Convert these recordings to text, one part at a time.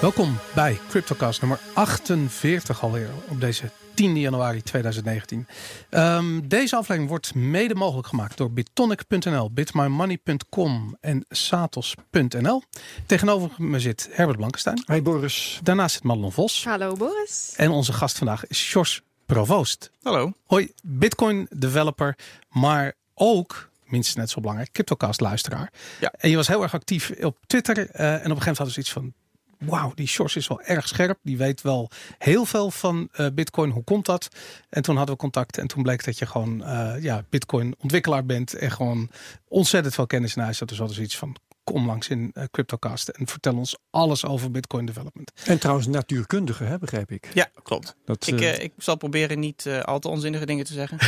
Welkom bij CryptoCast nummer 48 alweer op deze 10 januari 2019. Ehm, deze aflevering wordt mede mogelijk gemaakt door bitonic.nl, bitmymoney.com en satos.nl. Tegenover me zit Herbert Blankenstein. Hey Boris. Daarnaast zit Madelon Vos. Hallo Boris. En onze gast vandaag is Sjors Provoost. Hallo. Hoi, Bitcoin developer, maar ook minstens net zo belangrijk, CryptoCast luisteraar. Ja. En je was heel erg actief op Twitter. eh, en op een gegeven moment hadden ze iets van, wauw, die Sjors is wel erg scherp. Die weet wel heel veel van eh, Bitcoin. Hoe komt dat? En toen hadden we contact en toen bleek dat je gewoon eh, ja, Bitcoin ontwikkelaar bent en gewoon ontzettend veel kennis in huis had. Dus hadden ze iets van, kom langs in eh, CryptoCast en vertel ons alles over Bitcoin development. En trouwens natuurkundige, hè, begrijp ik. Ja, klopt. Dat, Ik, eh, eh, ik zal proberen niet eh, al te onzinnige dingen te zeggen.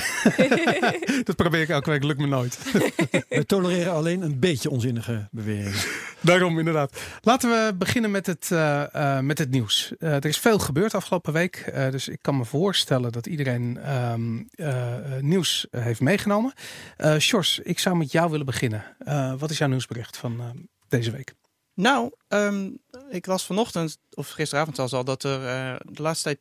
dat probeer ik elke week, lukt me nooit. we tolereren alleen een beetje onzinnige beweringen. Daarom inderdaad. Laten we beginnen met het, eh, eh, met het nieuws. Eh, er is veel gebeurd afgelopen week. eh, dus ik kan me voorstellen dat iedereen ehm, eh, eh, nieuws heeft meegenomen. Eh Sjors, ik zou met jou willen beginnen. Eh, wat is jouw nieuwsbericht van deze week? Nou, ehm, ik las vanochtend, of gisteravond zelfs al, dat er eh, de laatste tijd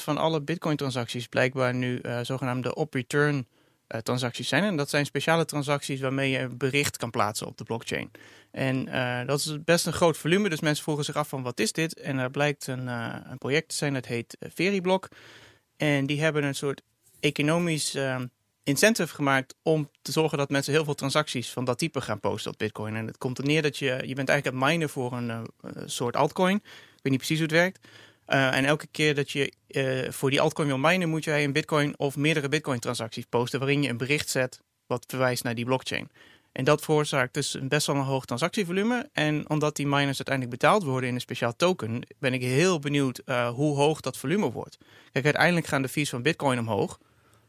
20% van alle Bitcoin-transacties blijkbaar nu eh, zogenaamde op-return eh, transacties zijn. En dat zijn speciale transacties waarmee je een bericht kan plaatsen op de blockchain. En eh, dat is best een groot volume, dus mensen vroegen zich af van wat is dit? En er blijkt een, eh, een project te zijn, dat heet uh, Veriblock. En die hebben een soort economisch eh, incentive gemaakt om te zorgen dat mensen heel veel transacties van dat type gaan posten op Bitcoin. En het komt er neer dat je, je bent eigenlijk aan het minen voor een eh, soort altcoin. Ik weet niet precies hoe het werkt. Uh, en elke keer dat je uh, voor die altcoin wil minen, moet jij een bitcoin of meerdere bitcoin transacties posten waarin je een bericht zet wat verwijst naar die blockchain. En dat veroorzaakt dus best wel een hoog transactievolume. En omdat die miners uiteindelijk betaald worden in een speciaal token, ben ik heel benieuwd hoe hoog dat volume wordt. Kijk, uiteindelijk gaan de fees van bitcoin omhoog.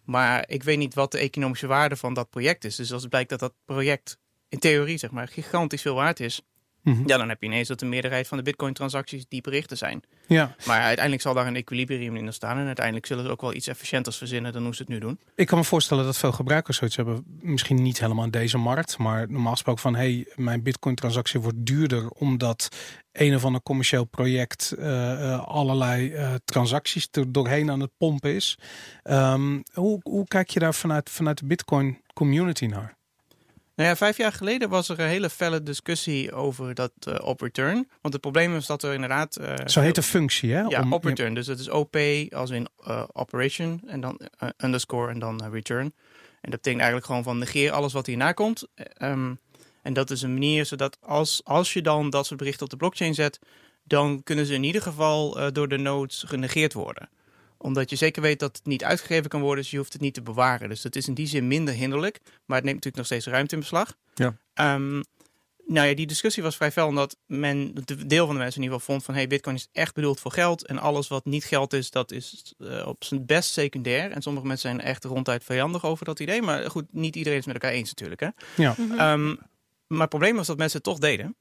Maar ik weet niet wat de economische waarde van dat project is. Dus als het blijkt dat dat project in theorie zeg maar gigantisch veel waard is. Mm -hmm. ja, dan heb je ineens dat de meerderheid van de bitcoin-transacties die berichten zijn. Ja. Maar uiteindelijk zal daar een equilibrium in staan. En uiteindelijk zullen ze ook wel iets efficiënters verzinnen dan hoe ze het nu doen. Ik kan me voorstellen dat veel gebruikers zoiets hebben. Misschien niet helemaal in deze markt. Maar normaal gesproken van... hey, mijn bitcoin-transactie wordt duurder... omdat een of ander commercieel project... Uh, uh, allerlei uh, transacties er doorheen aan het pompen is. Um, hoe, hoe kijk je daar vanuit, vanuit de bitcoin-community naar? Nou ja, vijf jaar geleden was er een hele felle discussie over dat uh, op-return. Want het probleem is dat er inderdaad... Uh, Zo heet de functie, hè? Ja, op-return. Dus het is OP als in uh, operation en dan underscore en dan return. En dat betekent eigenlijk gewoon van negeer alles wat hierna komt. Um, en dat is een manier zodat als, als je dan dat soort berichten op de blockchain zet... dan kunnen ze in ieder geval door de nodes genegeerd worden omdat je zeker weet dat het niet uitgegeven kan worden, dus je hoeft het niet te bewaren. Dus dat is in die zin minder hinderlijk, maar het neemt natuurlijk nog steeds ruimte in beslag. Ja. Um, nou ja, die discussie was vrij fel, omdat men, de deel van de mensen in ieder geval vond van, hey, bitcoin is echt bedoeld voor geld en alles wat niet geld is, dat is uh, op zijn best secundair. En sommige mensen zijn echt ronduit vijandig over dat idee, maar goed, niet iedereen is met elkaar eens natuurlijk. Hè? Ja. Mm -hmm. um, maar het probleem was dat mensen het toch deden.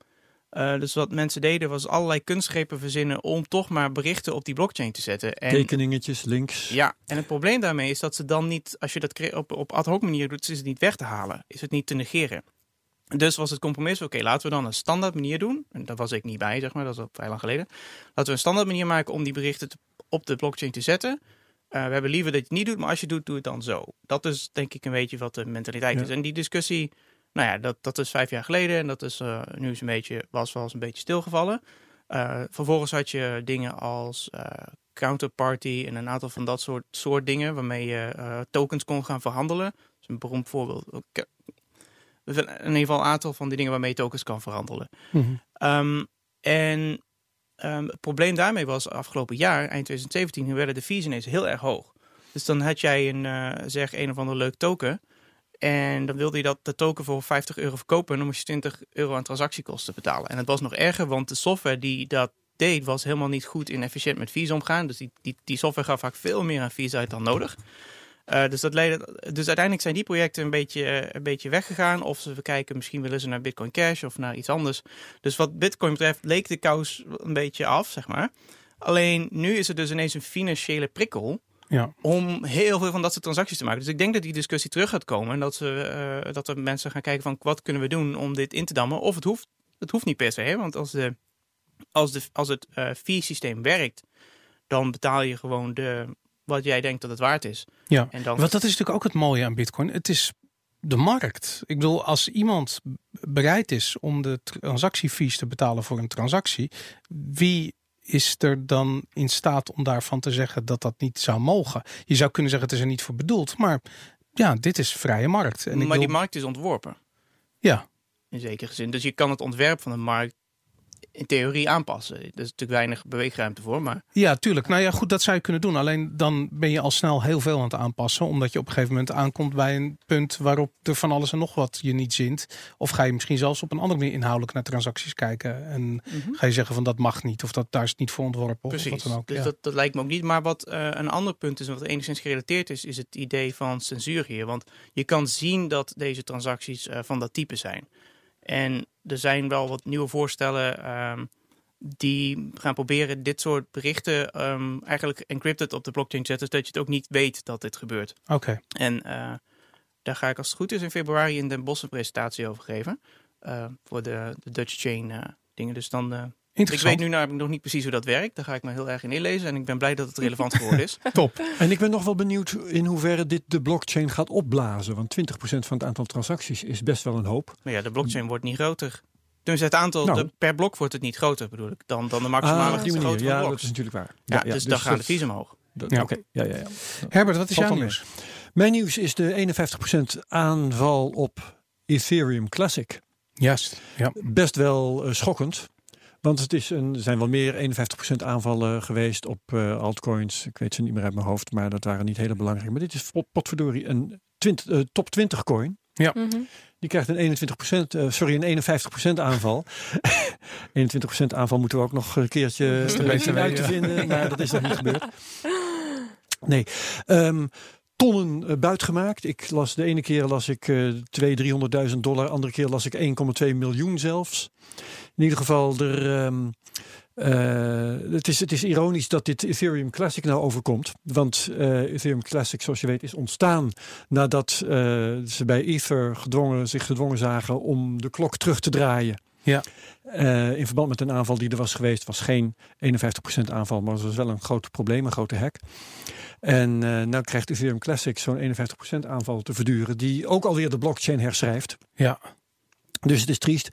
Uh, dus wat mensen deden was allerlei kunstgrepen verzinnen om toch maar berichten op die blockchain te zetten. En, Tekeningetjes, links. Ja, en het probleem daarmee is dat ze dan niet, als je dat op, op ad hoc manier doet, is het niet weg te halen. Is het niet te negeren. Dus was het compromis, oké, okay, laten we dan een standaard manier doen. En daar was ik niet bij, zeg maar, dat is al vrij lang geleden. Laten we een standaard manier maken om die berichten te, op de blockchain te zetten. Uh, we hebben liever dat je het niet doet, maar als je het doet, doe het dan zo. Dat is denk ik een beetje wat de mentaliteit ja. is. En die discussie nou ja, dat, dat is vijf jaar geleden en dat is uh, nu is een beetje, was wel eens een beetje stilgevallen. Uh, vervolgens had je dingen als uh, counterparty en een aantal van dat soort, soort dingen waarmee je tokens kon gaan verhandelen. Dat is een beroemd voorbeeld. In ieder geval een aantal van die dingen waarmee je tokens kan verhandelen. Mhm. Mm -hmm. um, en um, het probleem daarmee was afgelopen jaar, eind 2017, werden de fees ineens heel erg hoog. Dus dan had jij een, zeg, een of ander leuk token. En dan wilde je dat de token voor 50 euro verkopen. En dan moest je 20 euro aan transactiekosten betalen. En het was nog erger, want de software die dat deed, was helemaal niet goed in efficiënt met fees omgaan. Dus die, die, die software gaf vaak veel meer aan fees uit dan nodig. Uh, dus, dat leidde, dus uiteindelijk zijn die projecten een beetje, een beetje weggegaan. Of ze kijken, misschien willen ze naar Bitcoin Cash of naar iets anders. Dus wat Bitcoin betreft leek de kous een beetje af, zeg maar. Alleen nu is er dus ineens een financiële prikkel ja. om heel veel van dat soort transacties te maken. Dus ik denk dat die discussie terug gaat komen en dat, ze, uh, dat er mensen gaan kijken van wat kunnen we doen om dit in te dammen. Of het hoeft, het hoeft niet per se, hè? want als de als, de, als het eh fee-systeem werkt, dan betaal je gewoon de, wat jij denkt dat het waard is. Ja. En dan, Want dat is natuurlijk ook het mooie aan Bitcoin. Het is de markt. Ik bedoel, als iemand bereid is om de transactiefees te betalen voor een transactie, wie is er dan in staat om daarvan te zeggen dat dat niet zou mogen? Je zou kunnen zeggen het is er niet voor bedoeld, maar ja, dit is vrije markt. En ik maar die bedoel- markt is ontworpen, ja, in zekere zin. Dus je kan het ontwerp van de markt in theorie aanpassen. Er is natuurlijk weinig beweegruimte voor, maar ja, tuurlijk. Nou ja, goed, dat zou je kunnen doen. Alleen dan ben je al snel heel veel aan het aanpassen, omdat je op een gegeven moment aankomt bij een punt waarop er van alles en nog wat je niet zint. Of ga je misschien zelfs op een andere manier inhoudelijk naar transacties kijken en ga je zeggen van dat mag niet of dat daar is niet voor ontworpen of Precies, wat dan ook. dus ja. dat, dat lijkt me ook niet. Maar wat eh, een ander punt is, wat enigszins gerelateerd is, is het idee van censuur hier. Want je kan zien dat deze transacties eh, van dat type zijn. En er zijn wel wat nieuwe voorstellen ehm, die gaan proberen dit soort berichten ehm, eigenlijk encrypted op de blockchain te zetten, zodat je het ook niet weet dat dit gebeurt. Oké. En eh, daar ga ik als het goed is in februari in Den Bosch een presentatie over geven. eh, voor de, de Dutch Chain eh, dingen. Dus dan... ik weet nu namelijk nog niet precies hoe dat werkt. Daar ga ik me heel erg in inlezen. En ik ben blij dat het relevant geworden is. Top. En ik ben nog wel benieuwd in hoeverre dit de blockchain gaat opblazen. Want 20% van het aantal transacties is best wel een hoop. Maar ja, de blockchain wordt niet groter. Dus het aantal, Nou. de, per blok wordt het niet groter bedoel ik. Dan, dan de maximale Ah, grootte van Ja, dat is natuurlijk waar. Ja, dus, dan gaan de fees omhoog. dat- Ja. Oké, ja, ja, ja. Herbert, wat is Valt jouw nieuws? Mijn nieuws is de 51% aanval op Ethereum Classic. Juist. Ja. Best wel eh, schokkend. Want het is een, er zijn wel meer 51% aanvallen geweest op eh, altcoins. Ik weet ze niet meer uit mijn hoofd, maar dat waren niet hele belangrijke. Maar dit is pot- potverdorie een 20, eh, top 20 coin. Mhm. Die krijgt een 21%, eh, sorry, een 51% aanval. 21% aanval moeten we ook nog een keertje zien uit te ja. vinden, maar dat is nog niet gebeurd. Nee. Ehm, tonnen uh, buitgemaakt. Ik las de ene keer las ik uh, 200.000, 300.000 dollar, andere keer las ik 1,2 miljoen zelfs. In ieder geval, er, um, uh, het, is, het is ironisch dat dit Ethereum Classic nou overkomt. Want uh, Ethereum Classic, zoals je weet, is ontstaan nadat ze bij Ether gedwongen, zich gedwongen zagen om de klok terug te draaien. Ja. Uh, in verband met een aanval die er was geweest, was geen 51% aanval, maar het was wel een groot probleem, een grote hack. En uh, nu krijgt Ethereum Classic zo'n 51% aanval te verduren, die ook alweer de blockchain herschrijft. Ja. Dus het is triest.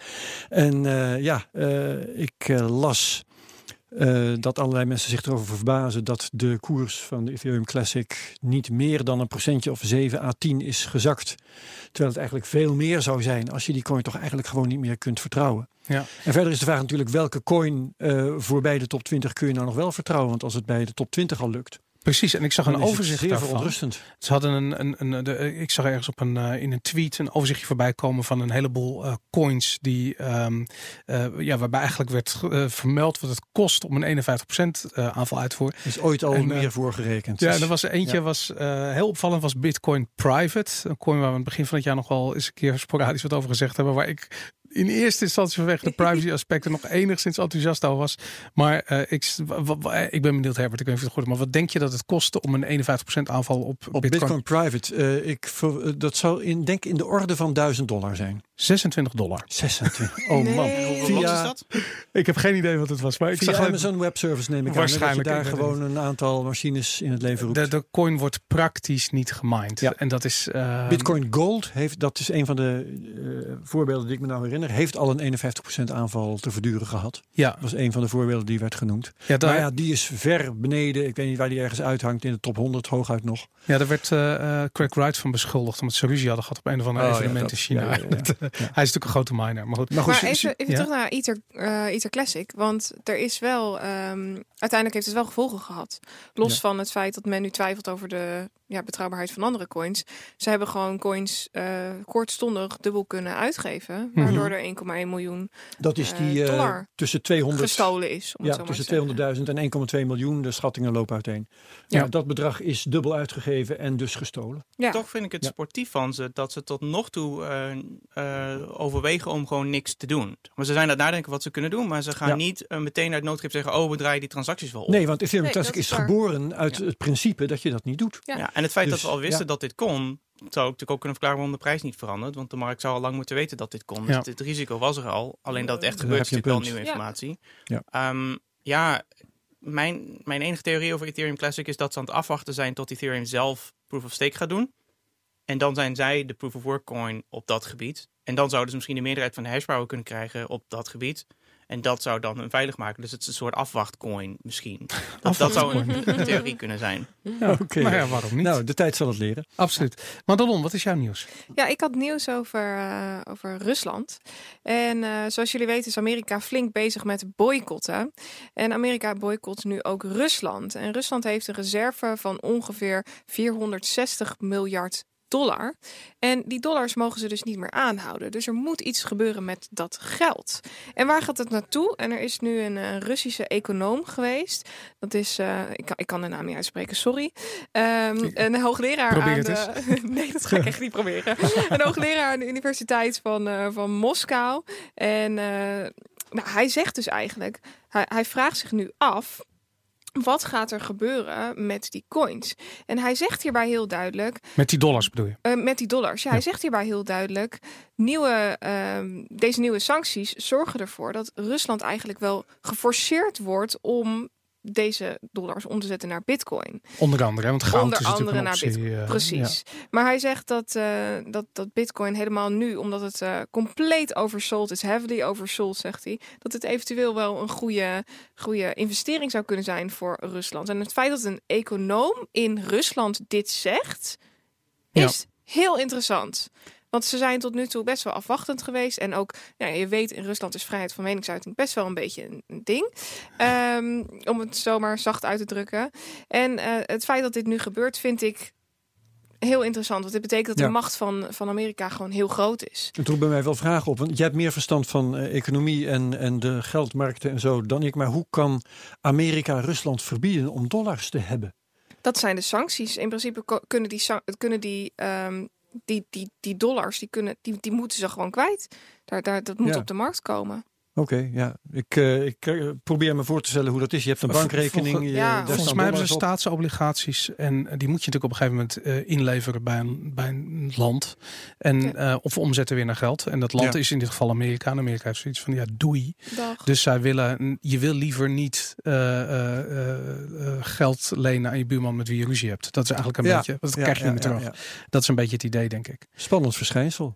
En uh, ja, ik las dat allerlei mensen zich erover verbazen dat de koers van de Ethereum Classic niet meer dan een procentje of 7 à 10 is gezakt. Terwijl het eigenlijk veel meer zou zijn als je die coin toch eigenlijk gewoon niet meer kunt vertrouwen. Ja. En verder is de vraag natuurlijk welke coin voorbij de top 20 kun je nou nog wel vertrouwen. Want als het bij de top 20 al lukt. Precies, en ik zag een overzicht zeer daarvan. verontrustend. Ze hadden een, een, een de, ik zag ergens op een, uh, in een tweet een overzichtje voorbij komen van een heleboel uh, coins die, um, uh, ja, waarbij eigenlijk werd vermeld wat het kost om een 51% aanval uit te voeren. Is ooit al en, meer voor gerekend. Ja, er was eentje ja. was heel opvallend was Bitcoin Private, een coin waar we aan het begin van het jaar nog wel eens een keer sporadisch wat over gezegd hebben, waar ik in eerste instantie vanwege de privacy aspecten nog enigszins enthousiast over was. Maar uh, ik, ik ben benieuwd, Herbert, ik weet niet of het goed maar wat denk je dat het kostte om een 51% aanval op, op Bitcoin? Bitcoin Private? Uh, ik, dat zou in, denk in de orde van 1000 dollar zijn. 26 dollar. 26. Oh nee. man. Via, is dat? Ik heb geen idee wat het was. Maar ik Via zag Amazon Web Service neem ik waarschijnlijk aan. Je daar gewoon een aantal machines in het leven roept. De, de coin wordt praktisch niet gemined. Ja. En dat is... Uh, Bitcoin Gold heeft, dat is een van de uh, voorbeelden die ik me nou herinner, heeft al een 51% aanval te verduren gehad. Ja. Dat was een van de voorbeelden die werd genoemd. Ja, daar, maar ja, die is ver beneden. Ik weet niet waar die ergens uithangt. In de top 100 hooguit nog. Ja, daar werd uh, Craig Wright van beschuldigd. Omdat ze ruzie hadden gehad op een of andere oh, evenement ja, in China. Ja, ja, Hij is natuurlijk een grote miner. Maar, goed. maar, goed, maar even, even terug naar Ether, uh, Ether Classic. Want er is wel... Um, uiteindelijk heeft het wel gevolgen gehad. Los van het feit dat men nu twijfelt over de ja, betrouwbaarheid van andere coins. Ze hebben gewoon coins uh, kortstondig dubbel kunnen uitgeven. Waardoor Mhm. Er 1,1 miljoen Dat is die uh, dollar tussen 200 gestolen is. Om ja, tussen 200.000 en 1,2 miljoen. De schattingen lopen uiteen. Ja. ja. dat bedrag is dubbel uitgegeven en dus gestolen. Ja. Toch vind ik het Ja. sportief van ze dat ze tot nog toe uh, uh, overwegen om gewoon niks te doen. Maar ze zijn aan het nadenken wat ze kunnen doen, maar ze gaan Ja. niet uh, meteen uit noodgrip zeggen: oh, we draaien die transacties wel op. Nee, want Ethereum Nee, Classic is geboren uit Ja. het principe dat je dat niet doet. Ja. Ja, en het feit Dus, dat we al wisten ja. dat dit kon, zou ook natuurlijk ook kunnen verklaren waarom de prijs niet verandert. Want de markt zou al lang moeten weten dat dit kon. Ja. Dus het risico was er al. Alleen dat het echt gebeurt is heb je een natuurlijk wel punt. nieuwe Ja. informatie. Ja. Ehm, ja, mijn, mijn enige theorie over Ethereum Classic is dat ze aan het afwachten zijn tot Ethereum zelf proof of stake gaat doen. En dan zijn zij de proof of work coin op dat gebied. En dan zouden ze misschien de meerderheid van de hashpower kunnen krijgen op dat gebied. En dat zou dan hun veilig maken. Dus het is een soort afwachtcoin misschien. Dat, dat zou een, een theorie kunnen zijn. Ja, Oké. Maar ja, waarom niet? Nou, de tijd zal het leren. Absoluut. Madelon, wat is jouw nieuws? Ja, ik had nieuws over, eh, over Rusland. En eh, zoals jullie weten is Amerika flink bezig met boycotten. En Amerika boycott nu ook Rusland. En Rusland heeft een reserve van ongeveer 460 miljard dollar. En die dollars mogen ze dus niet meer aanhouden. Dus er moet iets gebeuren met dat geld. En waar gaat het naartoe? En er is nu een, eh, Russische econoom geweest. Dat is, eh, ik, kan, ik kan de naam niet uitspreken, sorry. Ehm, een hoogleraar Probeer aan het de... nee, dat ga ik echt niet proberen. Een hoogleraar aan de Universiteit van, eh, van Moskou. En nou, hij zegt dus eigenlijk, hij, hij vraagt zich nu af. Wat gaat er gebeuren met die coins? En hij zegt hierbij heel duidelijk: Met die dollars bedoel je? eh, met die dollars. Ja, hij zegt hierbij heel duidelijk: nieuwe, ehm, deze nieuwe sancties zorgen ervoor dat Rusland eigenlijk wel geforceerd wordt om deze dollars om te zetten naar Bitcoin. Onder andere, want goud Onder is natuurlijk andere een naar optie. Bitcoin. eh, Precies. Maar hij zegt dat, eh, dat, dat Bitcoin helemaal nu, omdat het eh, compleet oversold is, heavily oversold, zegt hij, dat het eventueel wel een goede, goede investering zou kunnen zijn voor Rusland. En het feit dat een econoom in Rusland dit zegt, Ja. is heel interessant. Want ze zijn tot nu toe best wel afwachtend geweest. En ook, ja, je weet, in Rusland is vrijheid van meningsuiting best wel een beetje een, ding. Ehm, om het zomaar zacht uit te drukken. En eh, het feit dat dit nu gebeurt, vind ik heel interessant. Want dit betekent dat Ja. de macht van, van Amerika gewoon heel groot is. Het roept bij mij wel vragen op. Want jij hebt meer verstand van eh, economie en, en de geldmarkten en zo dan ik. Maar hoe kan Amerika Rusland verbieden om dollars te hebben? Dat zijn de sancties. In principe kunnen die, kunnen die, ehm, die, die, die dollars, die, kunnen, die, die moeten ze gewoon kwijt. Daar, daar, dat moet Ja. op de markt komen. Oké, ja. Ik, eh, ik eh, probeer me voor te stellen hoe dat is. Je hebt een bankrekening. volgens- je- ja, Volgens mij hebben ze staatsobligaties en die moet je natuurlijk op een gegeven moment eh, inleveren bij een, bij een land. En, Ja. eh, of omzetten weer naar geld. En dat land Ja. is in dit geval Amerika. En Amerika heeft zoiets van ja, doei. Dag. Dus zij willen, je wil liever niet eh, eh, eh, eh, geld lenen aan je buurman met wie je ruzie hebt. Dat is eigenlijk een Ja. beetje, dat Ja, krijg je ja, niet meer ja, terug. ja. Dat is een beetje het idee, denk ik. Spannend verschijnsel.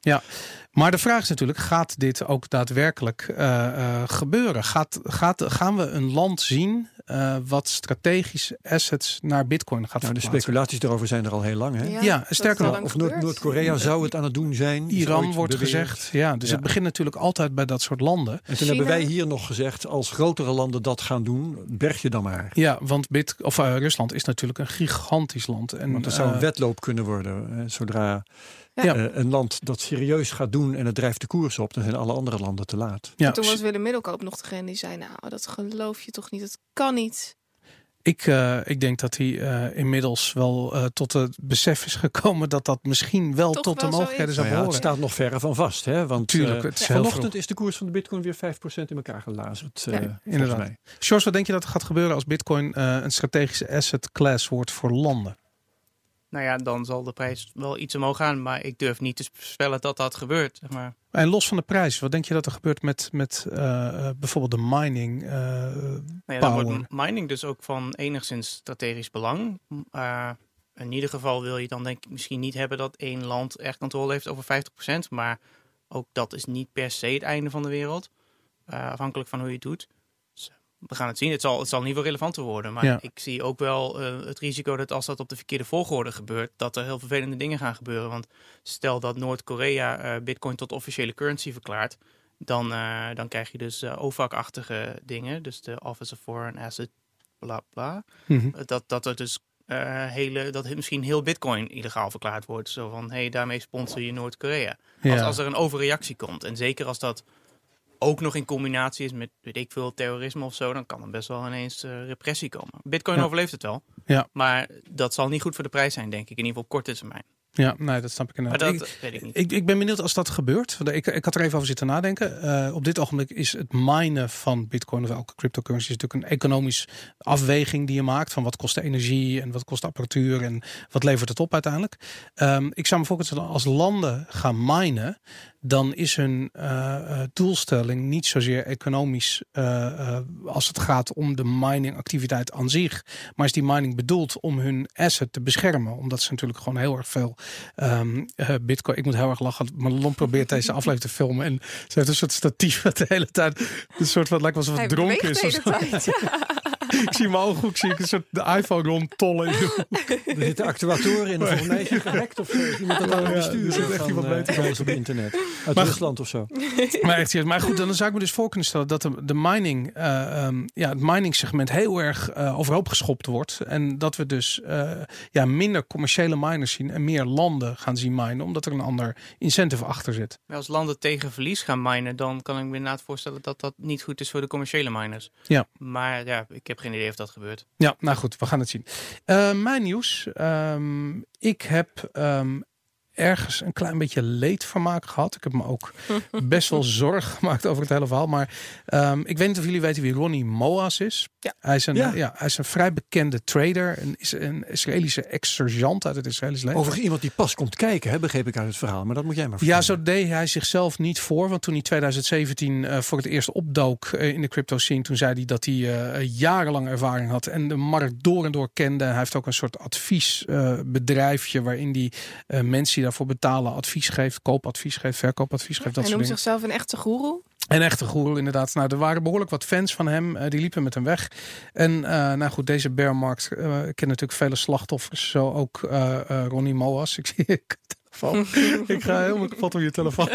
Maar de vraag is natuurlijk, gaat dit ook daadwerkelijk eh, eh, gebeuren? Gaat, gaat, gaan we een land zien eh, wat strategische assets naar bitcoin gaat Nou, de speculaties daarover zijn er al heel lang. Hè? Ja, sterker nog, Of Noord-. Noord-Korea zou het aan het doen zijn. Iran wordt beweerd. gezegd. Ja, dus Ja. het begint natuurlijk altijd bij dat soort landen. En toen China. hebben wij hier nog gezegd, als grotere landen dat gaan doen, berg je dan maar. Ja, want Bit of, Rusland is natuurlijk een gigantisch land. En, Want er zou een wedloop kunnen worden. hè, Zodra Ja. eh, een land dat serieus gaat doen en het drijft de koers op, dan zijn alle andere landen te laat. ja, Toen was Willem Middelkoop nog degene die zei, nou, dat geloof je toch niet, dat kan niet. ik, eh, ik denk dat hij eh, inmiddels wel eh, tot het besef is gekomen dat dat misschien wel Toch tot wel de mogelijkheden zou Nou ja, het behoren. staat nog verre van vast. Hè? Want Tuurlijk, het is heel vanochtend vroeg. is de koers van de bitcoin weer 5% in elkaar gelazerd. Ja, eh, inderdaad. mij. George, wat denk je dat er gaat gebeuren als bitcoin eh, een strategische asset class wordt voor landen? Nou ja, dan zal de prijs wel iets omhoog gaan. Maar ik durf niet te voorspellen dat dat gebeurt. Zeg maar. En los van de prijs, wat denk je dat er gebeurt met, met eh, eh, bijvoorbeeld de mining? eh, Nou ja, dan wordt mining dus ook van enigszins strategisch belang. Uh, in ieder geval wil je dan denk ik misschien niet hebben dat één land echt controle heeft over 50%. Maar ook dat is niet per se het einde van de wereld. Uh, afhankelijk van hoe je het doet. We gaan het zien. Het zal, het zal ieder geval relevanter worden. Maar Ja. ik zie ook wel uh, het risico dat als dat op de verkeerde volgorde gebeurt, dat er heel vervelende dingen gaan gebeuren. Want stel dat Noord-Korea uh, Bitcoin tot officiële currency verklaart, dan, uh, dan krijg je dus OFAC-achtige dingen. Dus de Office of Foreign Asset, bla bla. mhm. Dat, dat er dus uh, hele, dat misschien heel Bitcoin illegaal verklaard wordt. Zo van, hé, hey, daarmee sponsor je Noord-Korea. Ja. Als, als er een overreactie komt. En zeker als dat ook nog in combinatie is met, weet ik veel, terrorisme of zo, dan kan er best wel ineens uh, repressie komen. Bitcoin Ja. overleeft het wel. Ja. Maar dat zal niet goed voor de prijs zijn, denk ik. In ieder geval op korte termijn. Ja, nee, dat snap ik Maar inderdaad. dat Ik- weet ik niet. Ik, ik ben benieuwd als dat gebeurt. Ik, ik had er even over zitten nadenken. Eh, op dit ogenblik is het minen van bitcoin of elke cryptocurrency is natuurlijk een economisch afweging die je maakt. Van wat kost de energie en wat kost de apparatuur en wat levert het op uiteindelijk. Ehm, ik zou me voorstellen als landen gaan minen, dan is hun eh, eh, doelstelling niet zozeer economisch als het gaat om de miningactiviteit aan zich. Maar is die mining bedoeld om hun asset te beschermen? Omdat ze natuurlijk gewoon heel erg veel ehm, eh, bitcoin. Ik moet heel erg lachen. Marlon probeert deze aflevering te filmen. En ze heeft een soort statief wat de hele tijd. Een soort wat lijkt wel alsof het dronken is. de of hele. Ik zie mijn ooghoek zie ik een soort de iPhone rondtollen. Er zitten actuatoren in. Volgens mij is gehackt of zo. Iemand dat aan het Ja, besturen er zit echt van, iemand eh, ons op internet. Uit Maar- Rusland of zo. Maar echt serieus. Maar goed, dan zou ik me dus voor kunnen stellen dat de, de mining, eh, ehm, ja, het mining segment heel erg eh, overhoop geschopt wordt. En dat we dus eh, ja, minder commerciële miners zien en meer landen gaan zien minen, omdat er een ander incentive achter zit. Maar als landen tegen verlies gaan minen, dan kan ik me inderdaad voorstellen dat dat niet goed is voor de commerciële miners. Ja. Maar ja, ik heb geen idee of dat gebeurt. Ja, nou goed, we gaan het zien. Eh, mijn nieuws. Ehm, ik heb ehm, ergens een klein beetje leedvermaak gehad. Ik heb me ook best wel zorgen gemaakt over het hele verhaal. Maar ehm, ik weet niet of jullie weten wie Ronnie Moas is. Ja. Hij, is een, Ja. ja, hij is een vrij bekende trader. Een, is een Israëlische ex-sergeant uit het Israëlisch leger. Overigens iemand die pas komt kijken, hè, begreep ik uit het verhaal. Maar dat moet jij maar Ja, vertellen. zo deed hij zichzelf niet voor. Want toen hij 2017 eh, voor het eerst opdook eh, in de crypto scene, toen zei hij dat hij eh, jarenlang ervaring had en de markt door en door kende. Hij heeft ook een soort adviesbedrijfje waarin hij eh, mensen die daarvoor betalen advies geeft, koopadvies geeft, verkoopadvies geeft, dat Hij noemt zichzelf een echte goeroe. En echte goeroe inderdaad. Nou, er waren behoorlijk wat fans van hem. eh, die liepen met hem weg. En eh, nou goed, deze bearmarkt uh, kent natuurlijk vele slachtoffers. Zo ook eh, eh, Ronnie Moas. Ik zie ik telefoon. ik ga helemaal kapot op je telefoon.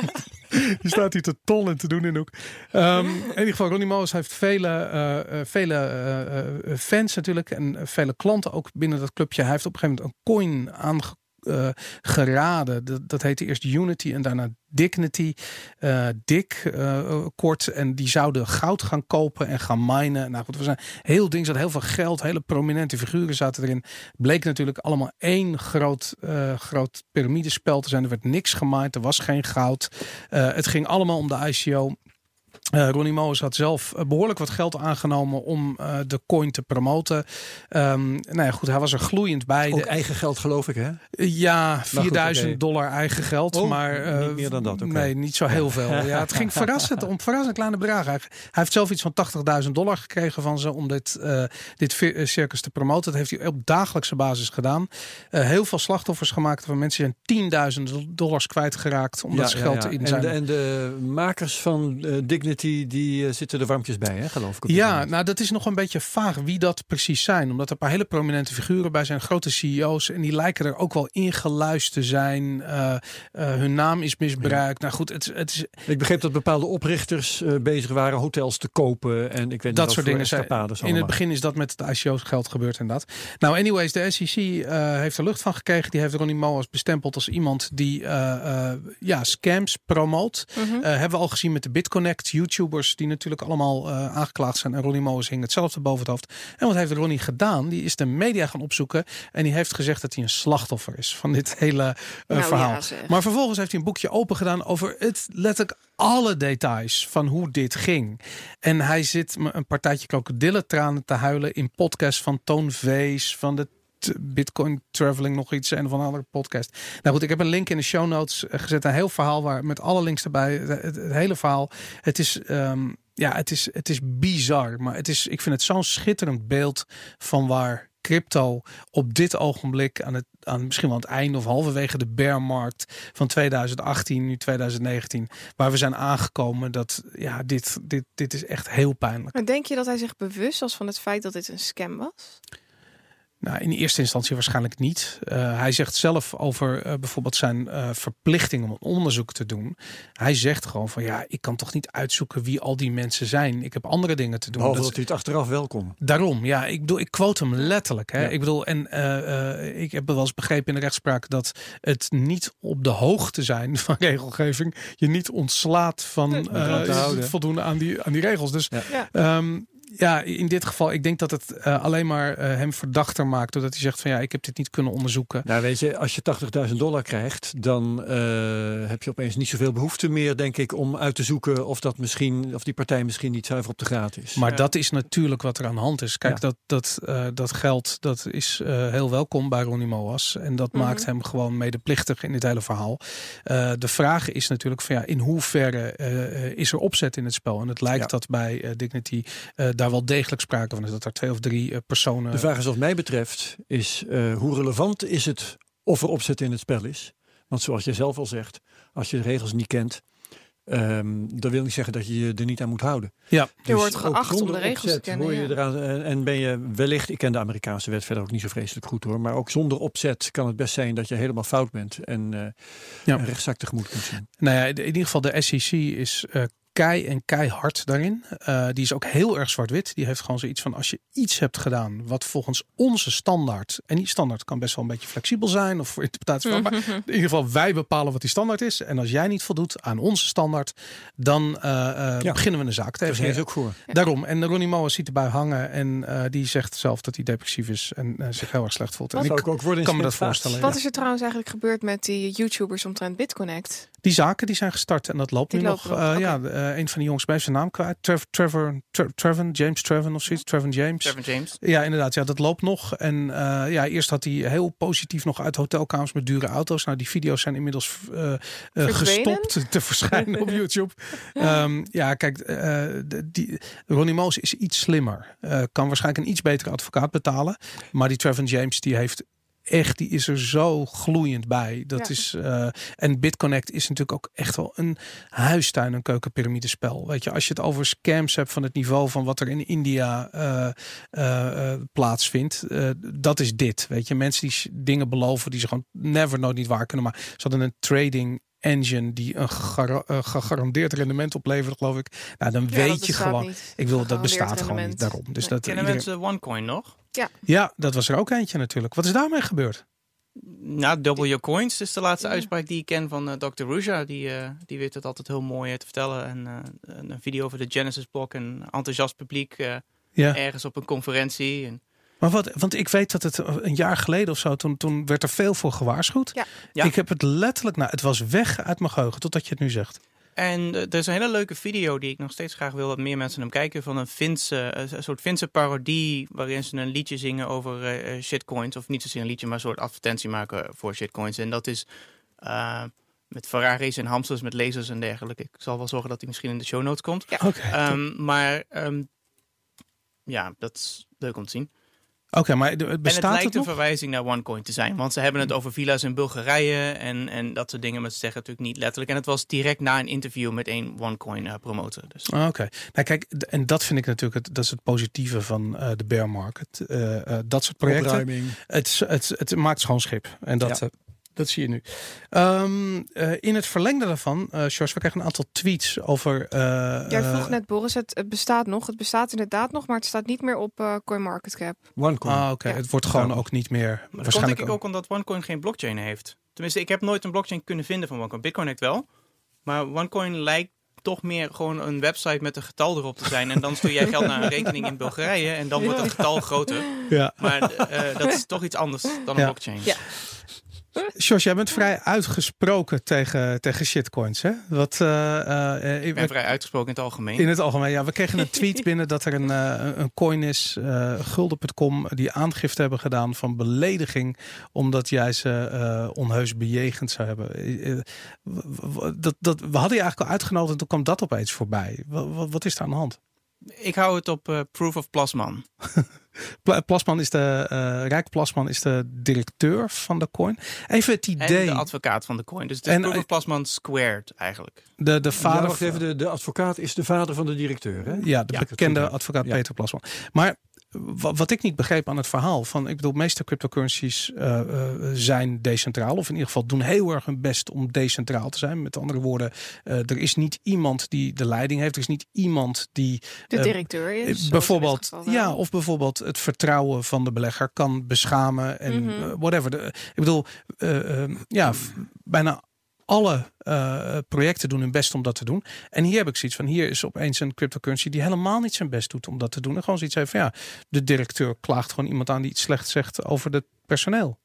je staat hier te tollen en te doen in de hoek. Ehm, in ieder geval, Ronnie Moas heeft vele, eh, eh, vele eh, eh, fans natuurlijk. En eh, vele klanten ook binnen dat clubje. Hij heeft op een gegeven moment een coin aange eh, geraden. Dat, dat heette eerst Unity en daarna Dignity. Eh Dick, eh, kort. En die zouden goud gaan kopen en gaan minen. Nou goed, we zijn heel ding. zat heel veel geld. Hele prominente figuren zaten erin. Bleek natuurlijk allemaal één groot, groot piramidespel te zijn. Er werd niks gemaaid. Er was geen goud. Het ging allemaal om de ICO. Uh, Ronnie Moos had zelf uh, behoorlijk wat geld aangenomen om uh, de coin te promoten. Um, nou ja, goed, hij was er gloeiend bij. Ook eigen geld, geloof ik, hè? Ja, 4000 okay. dollar eigen geld. Oh, maar niet meer dan dat. Okay. Nee, niet zo heel veel. Ja, het ging verrassend om verrassend kleine bedragen. Hij, hij heeft zelf iets van 80.000 dollar gekregen van ze om dit, dit circus te promoten. Dat heeft hij op dagelijkse basis gedaan. Heel veel slachtoffers gemaakt van mensen zijn 10.000 dollars kwijtgeraakt omdat ja, ze geld ja, in zijn. En de, en de makers van uh, Dignity die uh, zitten er warmpjes bij, hè, geloof ik. Ja, nou dat is nog een beetje vaag wie dat precies zijn. Omdat er een paar hele prominente figuren bij zijn, grote CEO's. En die lijken er ook wel ingeluisterd te zijn. Uh, hun naam is misbruikt. Ja. Nou goed, het, het is... Ik begreep dat bepaalde oprichters uh, bezig waren hotels te kopen. En ik weet dat niet soort dingen. Zijn, in het begin is dat met het ICO's geld gebeurd en dat. Nou, anyways, de SEC uh, heeft er lucht van gekregen. Die heeft Ronnie Moas bestempeld als iemand die uh, ja, scams promoot. Mhm. Mm -hmm. hebben we al gezien met de BitConnect, YouTubers die natuurlijk allemaal aangeklaagd zijn. En Ronnie Moas hing hetzelfde boven het hoofd. En wat heeft Ronnie gedaan? Die is de media gaan opzoeken en die heeft gezegd dat hij een slachtoffer is van dit hele nou, verhaal. Ja, maar vervolgens heeft hij een boekje open gedaan over het letterlijk alle details van hoe dit ging. En hij zit me een partijtje krokodillentranen te huilen in podcasts van Toon Vees, van de Bitcoin Traveling nog iets en van andere podcast. Nou goed, ik heb een link in de show notes gezet. Een heel verhaal waar met alle links erbij. Het, hele verhaal. Het is. Um, ja, het is, het is bizar. Maar het is, ik vind het zo'n schitterend beeld van waar crypto op dit ogenblik aan het aan misschien wel aan het einde of halverwege de bearmarkt van 2018, nu 2019, waar we zijn aangekomen. Dat ja, dit, dit, dit is echt heel pijnlijk. Maar denk je dat hij zich bewust was van het feit dat dit een scam was? Nou, in eerste instantie waarschijnlijk niet. Uh, hij zegt zelf over uh, bijvoorbeeld zijn uh, verplichting om een onderzoek te doen. Hij zegt gewoon van ja, ik kan toch niet uitzoeken wie al die mensen zijn. Ik heb andere dingen te doen. Behalve dat, dat hij het achteraf welkom. Daarom, ja. Ik bedoel, ik quote hem letterlijk. Hè. Ja. Ik bedoel, en ik heb wel eens begrepen in de rechtspraak dat het niet op de hoogte zijn van regelgeving je niet ontslaat van ja, voldoen aan die, aan die regels. Dus ja. um, Ja, in dit geval, ik denk dat het uh, alleen maar uh, hem verdachter maakt. Doordat hij zegt van ja, ik heb dit niet kunnen onderzoeken. Nou weet je, als je 80.000 dollar krijgt, dan uh, heb je opeens niet zoveel behoefte meer, denk ik, om uit te zoeken of dat misschien, of die partij misschien niet zuiver op de graad is. Maar ja. dat is natuurlijk wat er aan de hand is. Kijk, ja. dat, dat, dat geld, dat is heel welkom bij Ronnie Moas. En dat mm -hmm. maakt hem gewoon medeplichtig in dit hele verhaal. de vraag is natuurlijk van ja, in hoeverre is er opzet in het spel? En het lijkt ja. dat bij Dignity daar wel degelijk sprake van is. Dat er twee of drie uh, personen. De vraag is, wat mij betreft, is uh, hoe relevant is het of er opzet in het spel is? Want zoals jij zelf al zegt, als je de regels niet kent, um, dat wil niet zeggen dat je je er niet aan moet houden. Ja, dus je wordt geacht om de regels opzet, te kennen. Hoor je ja. eraan, en, en ben je wellicht, ik ken de Amerikaanse wet verder ook niet zo vreselijk goed hoor, maar ook zonder opzet kan het best zijn dat je helemaal fout bent en, uh, ja. een rechtszaak tegemoet kunt zien. Nou ja, in ieder geval de SEC is uh, kei en keihard daarin. Uh, die is ook heel erg zwart-wit. Die heeft gewoon zoiets van als je iets hebt gedaan wat volgens onze standaard, en die standaard kan best wel een beetje flexibel zijn of voor interpretatie van, maar in ieder geval wij bepalen wat die standaard is. En als jij niet voldoet aan onze standaard, dan uh, uh, ja. beginnen we een zaak tegen. Is ook voor. Daarom. En Ronnie Moas ziet erbij hangen en die zegt zelf dat hij depressief is en zich heel erg slecht voelt. Wat en ik ook worden kan me dat voorstellen. Wat ja. is er trouwens eigenlijk gebeurd met die YouTubers omtrent BitConnect? Die zaken die zijn gestart en dat loopt die nu nog. Okay. ja, een van die jongens bij zijn naam kwijt. Trevor, Trevor, Trevor James Trevor of zoiets. Trevor James. Trevor James. Ja, inderdaad. Ja, dat loopt nog. En uh, ja, eerst had hij heel positief nog uit hotelkamers met dure auto's. Nou, die video's zijn inmiddels uh, uh, gestopt te verschijnen op YouTube. um, ja, kijk, die, Ronnie Moos is iets slimmer. kan waarschijnlijk een iets betere advocaat betalen. Maar die Trevor James, die heeft echt, die is er zo gloeiend bij. Dat ja. is, uh, en BitConnect is natuurlijk ook echt wel een huistuin- en keukenpiramidespel. Weet je, als je het over scams hebt van het niveau van wat er in India uh, uh, plaatsvindt, dat is dit. Weet je, mensen die dingen beloven die ze gewoon never nooit niet waar kunnen. Maar ze hadden een trading engine die een gegar uh, gegarandeerd rendement oplevert, geloof ik. Nou, dan ja, weet je gewoon. Niet. Ik wil dat bestaat rendement. gewoon niet daarom. Dus nee. dat Kennen iedereen... mensen OneCoin nog? Ja. ja, dat was er ook eentje natuurlijk. Wat is daarmee gebeurd? Nou, Double Your Coins is de laatste ja. uitspraak die ik ken van uh, Dr. Ruja. Die, uh, die weet het altijd heel mooi te vertellen. En uh, een video over de Genesis blok en enthousiast publiek ja. ergens op een conferentie. En, maar wat, want ik weet dat het een jaar geleden of zo, toen, toen werd er veel voor gewaarschuwd. Ja. Ja. Ik heb het letterlijk, nou, het was weg uit mijn geheugen totdat je het nu zegt. En uh, er is een hele leuke video die ik nog steeds graag wil dat meer mensen hem kijken. Van een Finse, uh, een soort Finse parodie waarin ze een liedje zingen over uh, shitcoins. Of niet zozeer een liedje, maar een soort advertentie maken voor shitcoins. En dat is met Ferraris en hamsters met lasers en dergelijke. Ik zal wel zorgen dat hij misschien in de show notes komt. Ja. Okay. Um, maar um, ja, dat is leuk om te zien. Oké, okay, maar het bestaat en het lijkt het een verwijzing naar OneCoin te zijn. Want ze hebben het over villa's in Bulgarije en, en dat soort dingen. Maar ze zeggen natuurlijk niet letterlijk. En het was direct na een interview met een OneCoin uh, promotor. Dus. Oké, okay. nou kijk, en dat vind ik natuurlijk het, dat is het positieve van uh, de bear market. Uh, dat soort projecten. Het, het, het, maakt schoon schip. En dat, ja. Dat zie je nu. Um, uh, in het verlengde daarvan, uh, George, we krijgen een aantal tweets over. Uh, Jij vroeg net, Boris, het, het, bestaat nog. Het bestaat inderdaad nog, maar het staat niet meer op uh, CoinMarketCap. OneCoin. Ah, oké. Okay. Ja. Het wordt gewoon ja. ook niet meer. Maar dat komt denk ik ook omdat OneCoin geen blockchain heeft. Tenminste, ik heb nooit een blockchain kunnen vinden van OneCoin. Bitcoin heeft wel. Maar OneCoin lijkt toch meer gewoon een website met een getal erop te zijn. En dan stuur jij geld naar een rekening in Bulgarije en dan wordt het getal groter. Ja. Maar uh, dat is toch iets anders dan een blockchain. Ja. Jos, jij bent vrij uitgesproken tegen, tegen shitcoins, hè? Wat, uh, uh, ik ben vrij uitgesproken in het algemeen. In het algemeen, ja. We kregen een tweet binnen dat er een, uh, een coin is, gulden.com, die aangifte hebben gedaan van belediging, omdat jij ze onheus bejegend zou hebben. dat, dat, we hadden je eigenlijk al uitgenodigd en toen kwam dat opeens voorbij. Wat, wat is er aan de hand? Ik hou het op Proof of Plasman. Plasman is de uh, Rijk Plasman is de directeur van de coin. Even het idee. En de advocaat van de coin. Dus het is en, Proof of Plasman squared eigenlijk. De, de vader. Ja, wacht even, de, de advocaat is de vader van de directeur. Hè? Ja, de ja, bekende advocaat ja. Peter Plasman. Maar wat ik niet begreep aan het verhaal van, ik bedoel, meeste cryptocurrencies uh, uh, zijn decentraal, of in ieder geval doen heel erg hun best om decentraal te zijn. Met andere woorden, uh, er is niet iemand die de leiding heeft, er is niet iemand die de directeur is. Bijvoorbeeld, ja, of bijvoorbeeld het vertrouwen van de belegger kan beschamen en Mhm. mm -hmm. whatever. De, ik bedoel, ja, bijna alle eh, projecten doen hun best om dat te doen. En hier heb ik zoiets van, hier is opeens een cryptocurrency die helemaal niet zijn best doet om dat te doen. En gewoon zoiets heeft van, ja, de directeur klaagt gewoon iemand aan die iets slecht zegt over het personeel.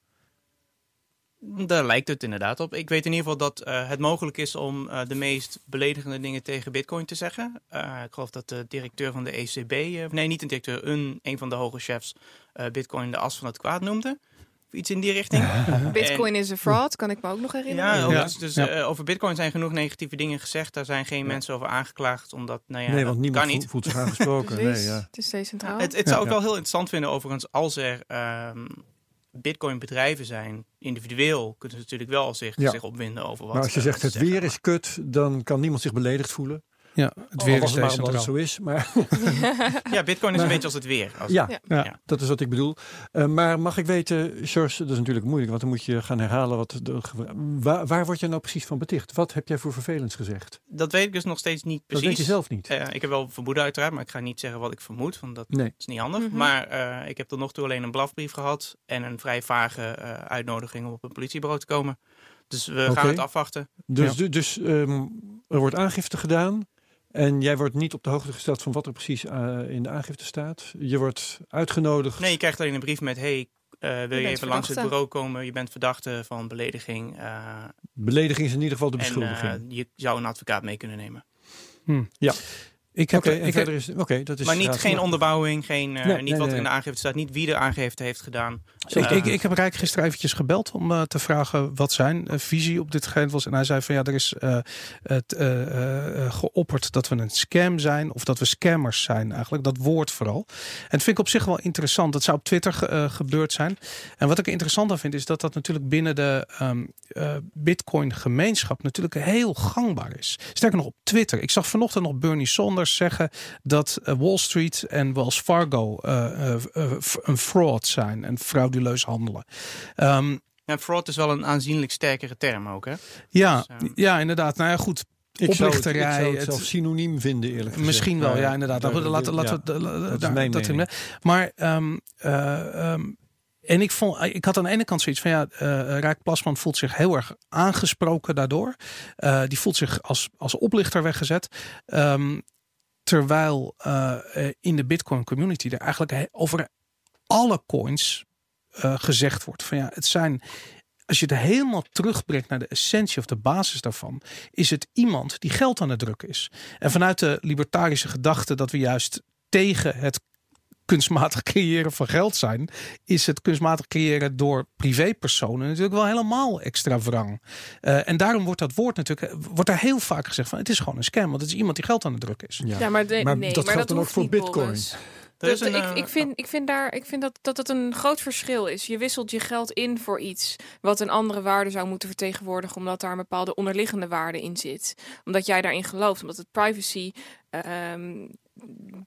Daar lijkt het inderdaad op. Ik weet in ieder geval dat eh, het mogelijk is om eh, de meest beledigende dingen tegen Bitcoin te zeggen. Ik geloof dat de directeur van de ECB, nee, niet een directeur, een, een van de hoge chefs, Bitcoin de as van het kwaad noemde. Iets in die richting. Bitcoin is een fraud, kan ik me ook nog herinneren. Ja, Ja. dus, dus Ja. eh, over Bitcoin zijn genoeg negatieve dingen gezegd. Daar zijn geen mensen over aangeklaagd, omdat, nou ja, nee, dat want niemand kan niet. voelt, voelt zich aangesproken. Precies. nee, ja. Het is decentraal. Het, het Ja. zou ik Ja. wel heel interessant vinden overigens als er ehm bitcoin bedrijven zijn. Individueel kunnen ze natuurlijk wel zich, Ja. zich opwinden over wat Maar als je zegt het weer is kut, dan kan niemand zich beledigd voelen. Ja, het weer is maar omdat het zo is. Maar Ja, bitcoin is Maar- een beetje als het weer. Als, ja, Ja. Ja. Ja. dat is wat ik bedoel. Eh, maar mag ik weten, George, dat is natuurlijk moeilijk, want dan moet je gaan herhalen. Wat de, waar, waar word je nou precies van beticht? Wat heb jij voor vervelends gezegd? Dat weet ik dus nog steeds niet Dat precies. weet je zelf niet. Eh, ik heb wel vermoeden uiteraard, maar ik ga niet zeggen wat ik vermoed, want dat Nee. is niet handig. Mhm. Maar eh, ik heb tot nog toe alleen een blafbrief gehad en een vrij vage eh, uitnodiging om op een politiebureau te komen. Dus we gaan het afwachten. Dus, du- dus ehm, er wordt aangifte gedaan. En jij wordt niet op de hoogte gesteld van wat er precies eh, in de aangifte staat. Je wordt uitgenodigd. Nee, je krijgt alleen een brief met: hey, eh, wil je, even langs het bureau komen? Je bent verdachte van belediging. eh, Belediging is in ieder geval de en beschuldiging. eh, je zou een advocaat mee kunnen nemen. Ik heb, en ik heb, is dat is maar niet, geen onderbouwing, geen, eh, Nee, niet nee, wat er nee. in de aangifte staat, niet wie de aangifte heeft gedaan. ik, Eh, ik, ik heb Rijk gisteren eventjes gebeld om eh, te vragen wat zijn visie op dit gegeven was. En hij zei van ja, er is eh, het eh, eh, eh, geopperd dat we een scam zijn of dat we scammers zijn eigenlijk. Dat woord vooral. En dat vind ik op zich wel interessant. Dat zou op Twitter ge- gebeurd zijn. En wat ik er interessant aan vind is dat dat natuurlijk binnen de ehm, eh, Bitcoin gemeenschap natuurlijk heel gangbaar is. Sterker nog op Twitter. Ik zag vanochtend nog Bernie Sanders zeggen dat eh, Wall Street en Wells Fargo eh, eh, een fraud zijn en frauduleus handelen. Ehm, ja, fraud is wel een aanzienlijk sterkere term ook, hè? ja, Dus, eh, ja, inderdaad. Nou ja, goed. Ik zou het, ik zou het het- zelf synoniem vinden, eerlijk gezegd. Misschien wel, ja, inderdaad. Nou, daar- goed, laten, laten ja. we daar- mijn dat in. mening. Maar ehm, eh, ehm, en ik vond, ik had aan de ene kant zoiets van ja, eh Raak Plasman voelt zich heel erg aangesproken daardoor. Eh, die voelt zich als, als oplichter weggezet. Ehm, terwijl eh, eh, in de Bitcoin community er eigenlijk over alle coins eh, gezegd wordt van ja, het zijn als je het helemaal terugbrengt naar de essentie of de basis daarvan, is het iemand die geld aan het drukken is. En vanuit de libertarische gedachte dat we juist tegen het kunstmatig creëren van geld zijn, is het kunstmatig creëren door privépersonen natuurlijk wel helemaal extra wrang. Eh, en daarom wordt dat woord natuurlijk, eh, wordt er heel vaak gezegd van het is gewoon een scam, want het is iemand die geld aan het drukken is. Ja. Ja, maar, de- Maar nee, dat maar geldt dan ook voor Bitcoin. Dat- een, ik, eh, ik, vind, ik vind, daar, ik vind dat, dat het een groot verschil is. Je wisselt je geld in voor iets wat een andere waarde zou moeten vertegenwoordigen, omdat daar een bepaalde onderliggende waarde in zit. Omdat jij daarin gelooft, omdat het privacy ehm,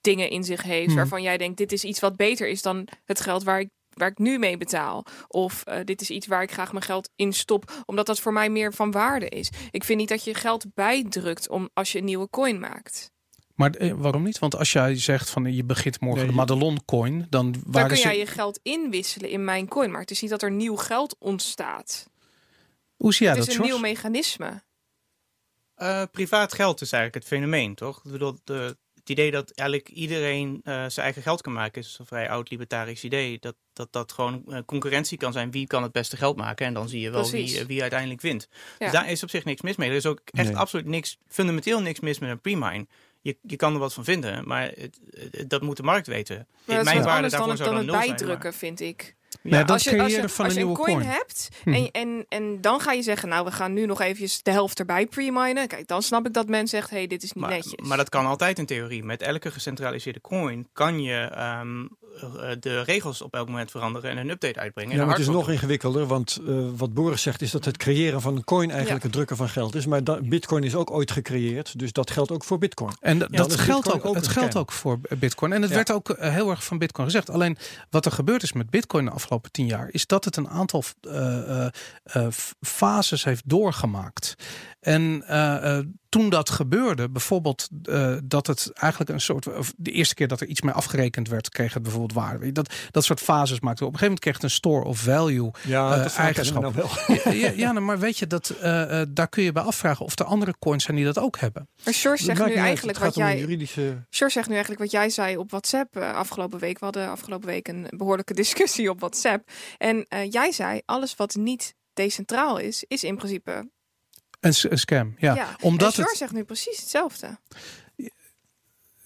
dingen in zich heeft, Hmm. waarvan jij denkt, dit is iets wat beter is dan het geld waar ik waar ik nu mee betaal. Of eh, dit is iets waar ik graag mijn geld in stop, omdat dat voor mij meer van waarde is. Ik vind niet dat je geld bijdrukt om als je een nieuwe coin maakt. Maar eh, waarom niet? Want als jij zegt van je begint morgen Nee, de Madelon coin, dan Dan waren kun ze. jij je geld inwisselen in mijn coin. Maar het is niet dat er nieuw geld ontstaat. Hoe zie jij het dat, is een George? nieuw mechanisme. Eh, privaat geld is eigenlijk het fenomeen, toch? Ik bedoel, de, het idee dat eigenlijk iedereen eh, zijn eigen geld kan maken is een vrij oud libertarisch idee. Dat dat, dat gewoon eh, concurrentie kan zijn. Wie kan het beste geld maken? En dan zie je wel Precies. wie, wie uiteindelijk wint. Ja. Dus daar is op zich niks mis mee. Er is ook echt Nee. absoluut niks, fundamenteel niks mis met een pre-mine. Je, je kan er wat van vinden, maar het, het- dat moet de markt weten. Maar dat is Mijn waarde dan daarvoor het, zou dan dan het zijn. bijdrukken, vind ik. Dat als je, als je, van als een je nieuwe een coin, coin. hebt Mhm. en, en, en dan ga je zeggen, nou we gaan nu nog eventjes de helft erbij pre-minen. Kijk, dan snap ik dat men zegt, hey, dit is niet Maar, netjes. maar dat kan altijd in theorie. Met elke gecentraliseerde coin kan je ehm, eh, de regels op elk moment veranderen en een update uitbrengen. Ja, maar het is nog ingewikkelder, want eh, wat Boris zegt is dat het creëren van een coin eigenlijk Ja. het drukken van geld is. Maar da- Bitcoin is ook ooit gecreëerd, dus dat geldt ook voor Bitcoin. En dat geldt ook, ook het geldt ook voor Bitcoin. En het Ja. werd ook eh, heel erg van Bitcoin gezegd. Alleen wat er gebeurd is met Bitcoin de afgelopen tien jaar, is dat het een aantal eh, eh, eh, fases heeft doorgemaakt. En uh, toen dat gebeurde, bijvoorbeeld uh, dat het eigenlijk een soort, of de eerste keer dat er iets mee afgerekend werd, kreeg het bijvoorbeeld waarde. Dat, dat soort fases maakte. Op een gegeven moment kreeg het een store of value ja, uh, dat eigenschap. Nou wel. ja, ja, ja nou, maar weet je, dat, uh, daar kun je bij afvragen of er andere coins zijn die dat ook hebben. Maar George zegt nu eigenlijk wat jij. Juridische... George zegt nu eigenlijk wat jij zei op WhatsApp afgelopen week. We hadden afgelopen week een behoorlijke discussie op WhatsApp. En jij zei, alles wat niet decentraal is, is in principe een, een scam, ja. ja. Omdat en George zegt nu precies hetzelfde.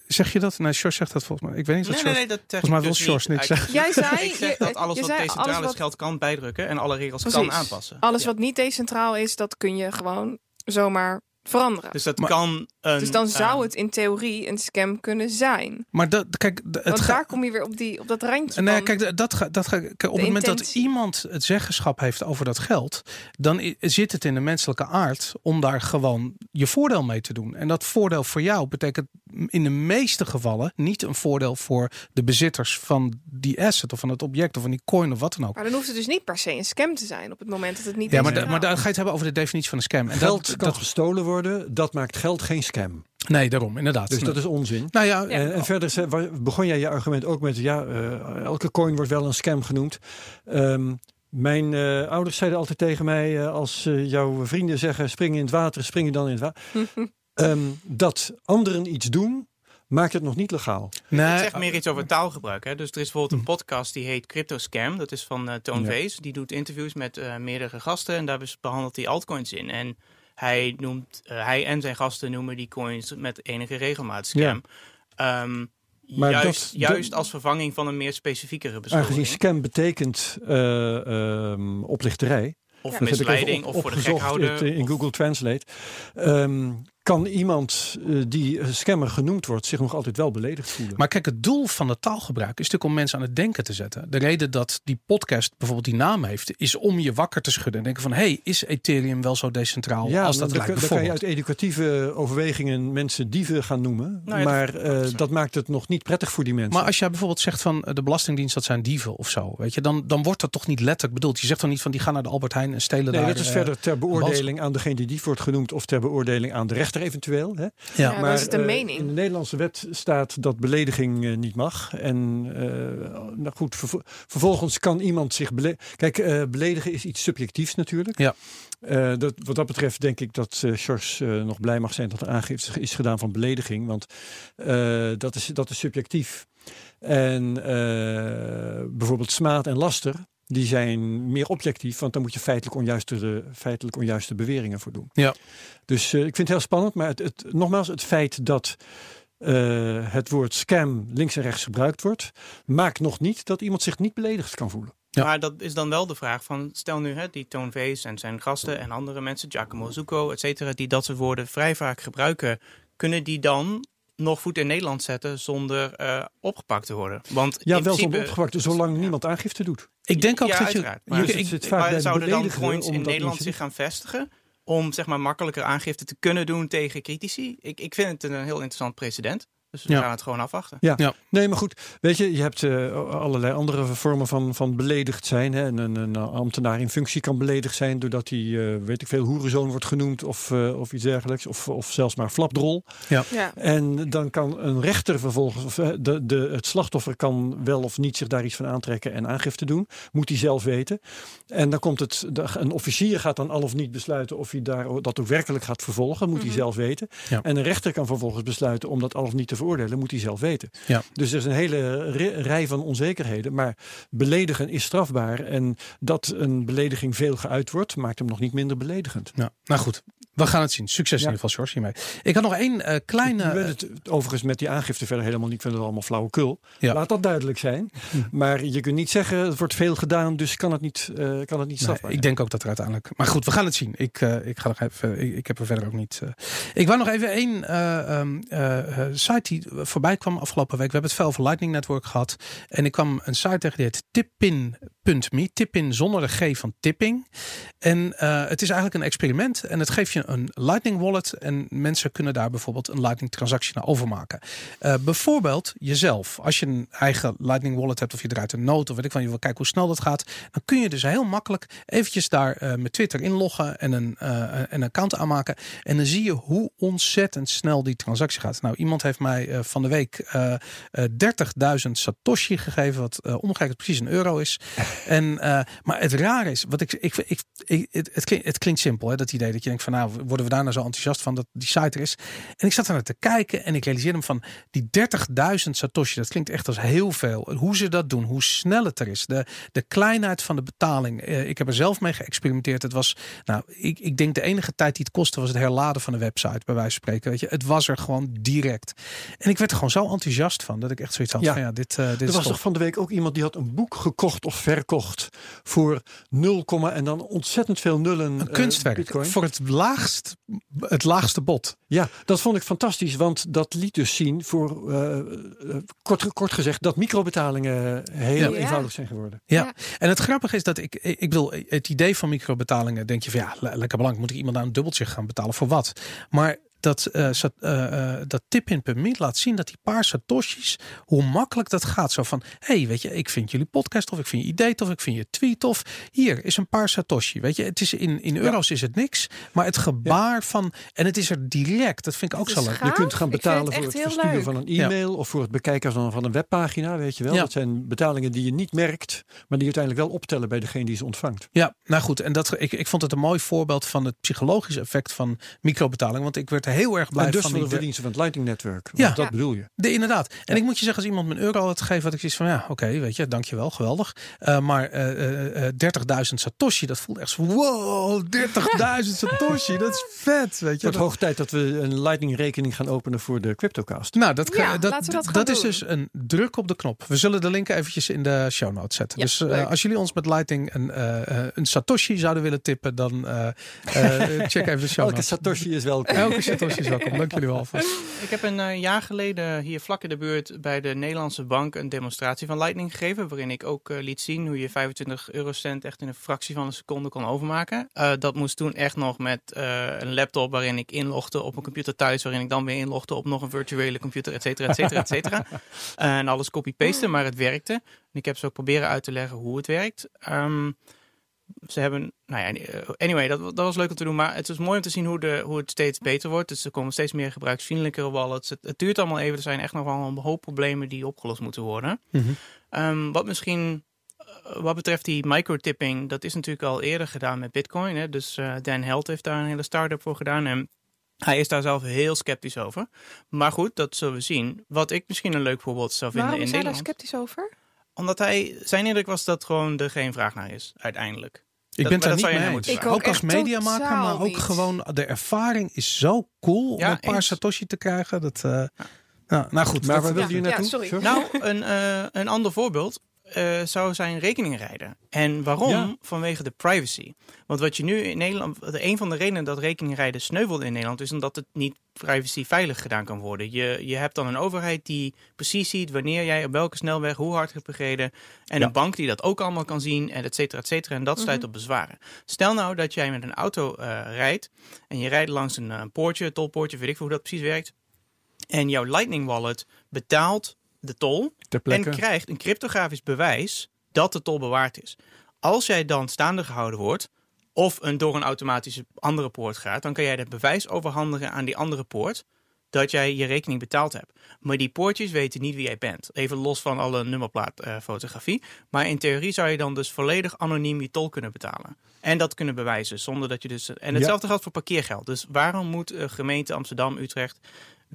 Zeg je dat? Nee, George zegt dat volgens mij. Ik weet niet wat nee, George... nee, nee, dat volgens mij wil dus George niet zeggen. Jij zei... ik zeg dat alles wat decentraal alles is wat... geld kan bijdrukken en alle regels Precies. kan aanpassen. Alles Ja. wat niet decentraal is, dat kun je gewoon zomaar veranderen. Dus dat Maar- kan een, Dus dan zou eh, het in theorie een scam kunnen zijn. Maar dat, kijk, het Want ga- daar kom je weer op, die, op dat randje Nee, van- kijk, dat, ga- dat, ga- kijk, op het moment dat iemand het zeggenschap heeft over dat geld, dan zit het in de menselijke aard om daar gewoon je voordeel mee te doen. En dat voordeel voor jou betekent in de meeste gevallen niet een voordeel voor de bezitters van die asset of van het object of van die coin of wat dan ook. Maar dan hoeft het dus niet per se een scam te zijn op het moment dat het niet Ja, maar, da- decentraal maar daar is. ga je het hebben over de definitie van een scam. En Geld dat, kan dat, gestolen worden, dat maakt geld geen scam. nee, daarom, inderdaad. Dus dat is onzin. nou ja, Ja. En, en verder wa- begon jij je argument ook met, ja, eh, elke coin wordt wel een scam genoemd. Ehm, mijn eh, ouders zeiden altijd tegen mij, eh, als eh, jouw vrienden zeggen spring in het water, spring je dan in het water. Ehm, dat anderen iets doen, maakt het nog niet legaal. nee, Het zegt meer iets over taalgebruik. Hè? Dus er is bijvoorbeeld Hm. een podcast die heet Crypto Scam. Dat is van eh Toon Ja. Vees. Die doet interviews met eh, meerdere gasten. En daar behandelt hij altcoins in. En hij, noemt, eh, hij en zijn gasten noemen die coins met enige regelmaat scam. Ehm, Maar juist dat- juist dat- als vervanging van een meer specifiekere Aangezien beschuldiging. scam betekent eh, ehm, oplichterij. Of Ja. Misleiding, of voor de gek opgezocht houden. in, in of- Google Translate. Ehm, kan iemand eh, die eh, scammer genoemd wordt zich nog altijd wel beledigd voelen? Maar kijk, het doel van het taalgebruik is natuurlijk om mensen aan het denken te zetten. De reden dat die podcast bijvoorbeeld die naam heeft, is om je wakker te schudden en denken van, hé, hey, is Ethereum wel zo decentraal ja, als dat dan, lijkt? kan- dan kan je uit educatieve overwegingen mensen dieven gaan noemen. Nou ja, maar dat- eh, dat- maakt het nog niet prettig voor die mensen. Maar als jij bijvoorbeeld zegt van eh, de Belastingdienst, dat zijn dieven of zo, weet je, dan, dan wordt dat toch niet letterlijk bedoeld. Je zegt dan niet van die gaan naar de Albert Heijn en stelen Nee, daar. dat is eh, verder ter beoordeling aan degene die dief wordt genoemd of ter beoordeling aan de rechter eventueel. Hè? Ja, Ja, dan is het een eh, mening. in de Nederlandse wet staat dat belediging eh, niet mag. En eh, nou goed, vervo- vervolgens kan iemand zich bele Kijk, eh, beledigen is iets subjectiefs natuurlijk. Ja. Eh, dat, wat dat betreft denk ik dat eh eh, nog blij mag zijn dat er aangifte is gedaan van belediging. Want eh, dat, is, dat is subjectief. En eh, bijvoorbeeld smaad en laster, die zijn meer objectief. Want dan moet je feitelijk onjuiste, feitelijk onjuiste beweringen voor doen. Ja. Dus eh, ik vind het heel spannend. Maar het, het, nogmaals, het feit dat eh, het woord scam links en rechts gebruikt wordt, maakt nog niet dat iemand zich niet beledigd kan voelen. Ja. Maar dat is dan wel de vraag van, stel nu hè, die Toon Vees en zijn gasten en andere mensen, Giacomo Zucco, et cetera, die dat soort woorden vrij vaak gebruiken, kunnen die dan nog voet in Nederland zetten zonder eh, opgepakt te worden? Want Ja, in wel principe- zonder opgepakt, zolang Ja. niemand aangifte doet. Ik denk ook ja, dat je. Maar Dus je- het ik- zit vaak maar bij de zouden dan coins in Nederland zich gaan vestigen om zeg maar makkelijker aangifte te kunnen doen tegen critici? Ik, ik vind het een heel interessant precedent. Dus we Ja. gaan het gewoon afwachten. Nee, maar goed. Weet je, je hebt eh, allerlei andere vormen van, van beledigd zijn. Hè. Een, een, een ambtenaar in functie kan beledigd zijn doordat hij, eh, weet ik veel, hoerenzoon wordt genoemd of, eh, of iets dergelijks. Of, of zelfs maar flapdrol. Ja. En dan kan een rechter vervolgens, of de, de, het slachtoffer kan wel of niet zich daar iets van aantrekken en aangifte doen. Moet hij zelf weten. En dan komt het, de- een officier gaat dan al of niet besluiten of hij daar, dat ook werkelijk gaat vervolgen. Moet Mhm. hij zelf weten. Ja. En een rechter kan vervolgens besluiten om dat al of niet te veroordelen. Moet hij zelf weten. Ja. Dus er is een hele ri- rij van onzekerheden. Maar beledigen is strafbaar. En dat een belediging veel geuit wordt, maakt hem nog niet minder beledigend. Ja, nou goed, we gaan het zien. Succes Ja. in ieder geval, George, hiermee. Ik had nog één eh, kleine. Ik weet het overigens met die aangifte verder helemaal niet. Ik vind het allemaal flauwekul. Ja. Laat dat duidelijk zijn. Hm. Maar je kunt niet zeggen, het wordt veel gedaan, dus kan het niet, eh, kan het niet Nee, strafbaar ik denk ook dat er uiteindelijk. Maar goed, we gaan het zien. Ik, eh, ik ga nog even. Ik, ik heb er verder ook niet. Ik wou nog even één eh, ehm, eh, eh, site die voorbij kwam afgelopen week. We hebben het veel over Lightning Network gehad. En ik kwam een site tegen die heet tippin.me. Tippin zonder de G van tipping. En het is eigenlijk een experiment. En het geeft je je een Lightning wallet en mensen kunnen daar bijvoorbeeld een Lightning transactie naar overmaken. Uh, bijvoorbeeld jezelf. Als je een eigen Lightning wallet hebt of je draait een noot of weet ik van je wil kijken hoe snel dat gaat, dan kun je dus heel makkelijk eventjes daar uh, met Twitter inloggen en een, uh, een account aanmaken. En dan zie je hoe ontzettend snel die transactie gaat. Nou, iemand heeft mij van de week 30.000 Satoshi gegeven, wat omgekeerd precies een euro is. en, maar het raar is, wat ik, ik, ik, ik het, het, klinkt, het klinkt simpel, hè, dat idee dat je denkt van nou, worden we daar nou zo enthousiast van dat die site er is. En ik zat er naar te kijken en ik realiseerde me van die 30.000 Satoshi, dat klinkt echt als heel veel. Hoe ze dat doen, hoe snel het er is, de, de kleinheid van de betaling. Eh, ik heb er zelf mee geëxperimenteerd. Het was, nou, ik, ik denk de enige tijd die het kostte was het herladen van de website, bij wijze van spreken. Weet je, het was er gewoon direct. En ik werd er gewoon zo enthousiast van dat ik echt zoiets had ja. van ja, dit, uh, dit er is was toch van de week ook iemand die had een boek gekocht of verkocht voor 0, en dan ontzettend veel nullen. Een kunstwerk uh, voor het laagst, het laagste bod. Ja, dat vond ik fantastisch, want dat liet dus zien voor uh, kort, kort gezegd dat microbetalingen heel ja. eenvoudig zijn geworden. Ja. ja. en het grappige is dat ik, ik wil het idee van microbetalingen, denk je van ja, lekker belangrijk, moet ik iemand aan een dubbeltje gaan betalen voor wat? Maar dat, uh, uh, dat tip in per minuut laat zien dat die paar satoshis, hoe makkelijk dat gaat. Zo van, hey, weet je, ik vind jullie podcast of ik vind je idee of ik vind je tweet of hier is een paar satoshi. Weet je, het is in, in euro's is het niks, maar het gebaar ja. van, en het is er direct, dat vind ik ook zo leuk. Je kunt gaan betalen voor het versturen van een e-mail ja. of voor het bekijken van, van een webpagina, weet je wel. Dat zijn betalingen die je niet merkt, maar die uiteindelijk wel optellen bij degene die ze ontvangt. Ja, nou goed, en dat, ik, ik vond het een mooi voorbeeld van het psychologische effect van microbetaling, want ik werd heel erg blij en dus van de verdiensten van het Lightning Network. Ja, dat bedoel je. De, inderdaad. En ik moet je zeggen, als iemand me een euro had gegeven, had ik zoiets van ja, oké, okay, weet je, dankjewel, geweldig. Uh, maar uh, uh, 30.000 Satoshi, dat voelt echt zo wow, 30.000 Satoshi, dat is vet, weet je. Het hoog tijd dat we een Lightning rekening gaan openen voor de CryptoCast. Nou, dat, ja, dat, dat, dat is dus een druk op de knop. We zullen de link eventjes in de show notes zetten. Ja, dus als jullie ons met Lightning een, een Satoshi zouden willen tippen, dan check even de show Elke Satoshi is welkom. Elke Welkom. Dank jullie wel. Alvast. Ik heb een uh, jaar geleden hier vlak in de buurt bij de Nederlandse Bank een demonstratie van Lightning gegeven. Waarin ik ook uh, liet zien hoe je 25 eurocent echt in een fractie van een seconde kon overmaken. Uh, dat moest toen echt nog met een laptop waarin ik inlogde op een computer thuis. Waarin ik dan weer inlogde op nog een virtuele computer, et cetera, et cetera, et cetera. en alles copy-pasten, maar het werkte. En ik heb ze ook proberen uit te leggen hoe het werkt. Um, ze hebben, nou ja, anyway, dat, dat was leuk om te doen. Maar het is mooi om te zien hoe, de, hoe het steeds beter wordt. Dus er komen steeds meer gebruiksvriendelijkere wallets. Het, het duurt allemaal even. Er zijn echt nog wel een hoop problemen die opgelost moeten worden. Mm -hmm. um, wat misschien, uh, wat betreft die microtipping, dat is natuurlijk al eerder gedaan met Bitcoin. Hè? Dus uh, Dan Held heeft daar een hele start-up voor gedaan. En hij is daar zelf heel sceptisch over. Maar goed, dat zullen we zien. Wat ik misschien een leuk voorbeeld zou vinden Waarom in is hij Nederland. daar sceptisch over? Omdat hij, zijn indruk was dat gewoon er geen vraag naar is, uiteindelijk. Ik Dat- ben daar niet mee eens. Ook, als ook echt mediamaker, maar ook niet. gewoon de ervaring is zo cool om een paar eens. Satoshi te krijgen. Dat, uh, nou, nou goed. Maar waar wilde je Ja, naartoe? sorry. Sure? Nou, een, eh, een ander voorbeeld eh, zou zijn rekeningrijden. En waarom? Ja. Vanwege de privacy. Want wat je nu in Nederland, de- een van de redenen dat rekeningrijden sneuvelt in Nederland, is omdat het niet privacy veilig gedaan kan worden. Je, je hebt dan een overheid die precies ziet wanneer jij op welke snelweg hoe hard hebt gereden. En Ja. een bank die dat ook allemaal kan zien, en et cetera, et cetera. En dat stuit Mhm. op bezwaren. Stel nou dat jij met een auto eh, rijdt en je rijdt langs een eh, poortje, tolpoortje, weet ik veel hoe dat precies werkt. En jouw Lightning Wallet betaalt de tol en krijgt een cryptografisch bewijs dat de tol bewaard is. Als jij dan staande gehouden wordt, of een, door een automatische andere poort gaat, dan kan jij dat bewijs overhandigen aan die andere poort dat jij je rekening betaald hebt. Maar die poortjes weten niet wie jij bent. Even los van alle nummerplaatfotografie. maar in theorie zou je dan dus volledig anoniem je tol kunnen betalen. En dat kunnen bewijzen zonder dat je dus. En hetzelfde geldt voor parkeergeld. Dus waarom moet eh, gemeente Amsterdam, Utrecht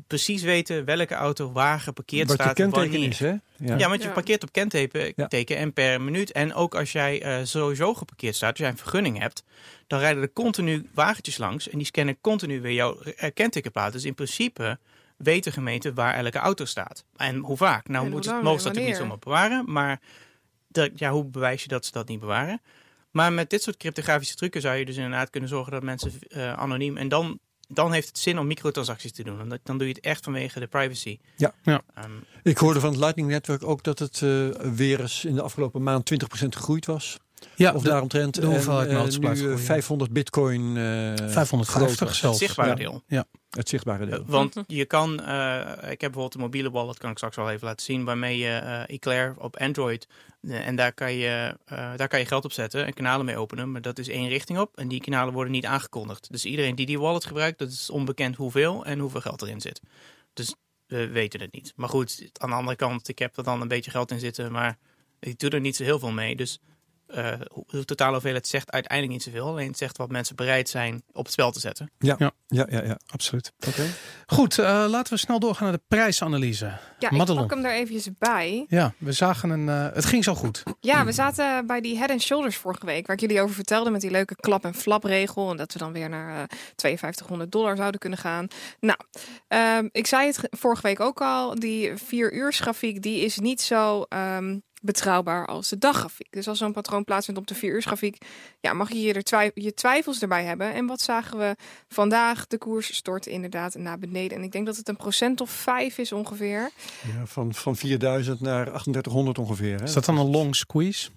precies weten welke auto waar geparkeerd Wat je staat kenteken wanneer? is, hè? Ja, want je Ja. parkeert op kenteken Ja. teken en per minuut. En ook als jij eh, sowieso geparkeerd staat, als jij een vergunning hebt, dan rijden er continu wagentjes langs en die scannen continu weer jouw eh, kentekenplaat. Dus in principe weet de gemeente waar elke auto staat. En hoe vaak? Nou, moet het, mogen ze dat natuurlijk niet zomaar bewaren, maar dat, ja, hoe bewijs je dat ze dat niet bewaren? Maar met dit soort cryptografische trucken zou je dus inderdaad kunnen zorgen dat mensen eh, anoniem en dan. Dan heeft het zin om microtransacties te doen. Omdat, dan doe je het echt vanwege de privacy. Ja. Ja. Ehm, Ik hoorde van het Lightning Network ook dat het eh, weer eens in de afgelopen maand 20% gegroeid was. Ja, of de- daaromtrent. de hoeveelheid En, eh, eh, groeien. 500 bitcoin. eh, 550 groter. zelfs. zichtbare Ja. deel. Het zichtbare deel. Want je kan, eh, ik heb bijvoorbeeld een mobiele wallet, kan ik straks wel even laten zien, waarmee je eh Eclair op Android, en daar kan, je, eh, daar kan je geld op zetten en kanalen mee openen, maar dat is één richting op en die kanalen worden niet aangekondigd. Dus iedereen die die wallet gebruikt, dat is onbekend hoeveel en hoeveel geld erin zit. Dus we weten het niet. Maar goed, aan de andere kant, ik heb er dan een beetje geld in zitten, maar ik doe er niet zo heel veel mee. Dus eh, de totale hoeveelheid zegt uiteindelijk niet zoveel, alleen het zegt wat mensen bereid zijn op het spel te zetten. Ja, Ja. ja, ja. ja. Absoluut. Oké. Goed, eh, laten we snel doorgaan naar de prijsanalyse. Ja, ik Madelon. pak hem er eventjes bij. Ja, we zagen een. eh, het ging zo goed. Ja, we zaten bij die Head and Shoulders vorige week, waar ik jullie over vertelde met die leuke klap- en flapregel. En dat we dan weer naar eh 5200 dollar zouden kunnen gaan. Nou, ehm, ik zei het ge- vorige week ook al, die vier uur grafiek, die is niet zo ehm, betrouwbaar als de daggrafiek. Dus als zo'n patroon plaatsvindt op de vier uur grafiek, ja, mag je je, er je twijfels erbij hebben. En wat zagen we vandaag? De koers stort inderdaad naar beneden. En ik denk dat het een procent of vijf is ongeveer. Ja, van, van 4000 naar 3800 ongeveer. Hè? Is dat dan een long squeeze?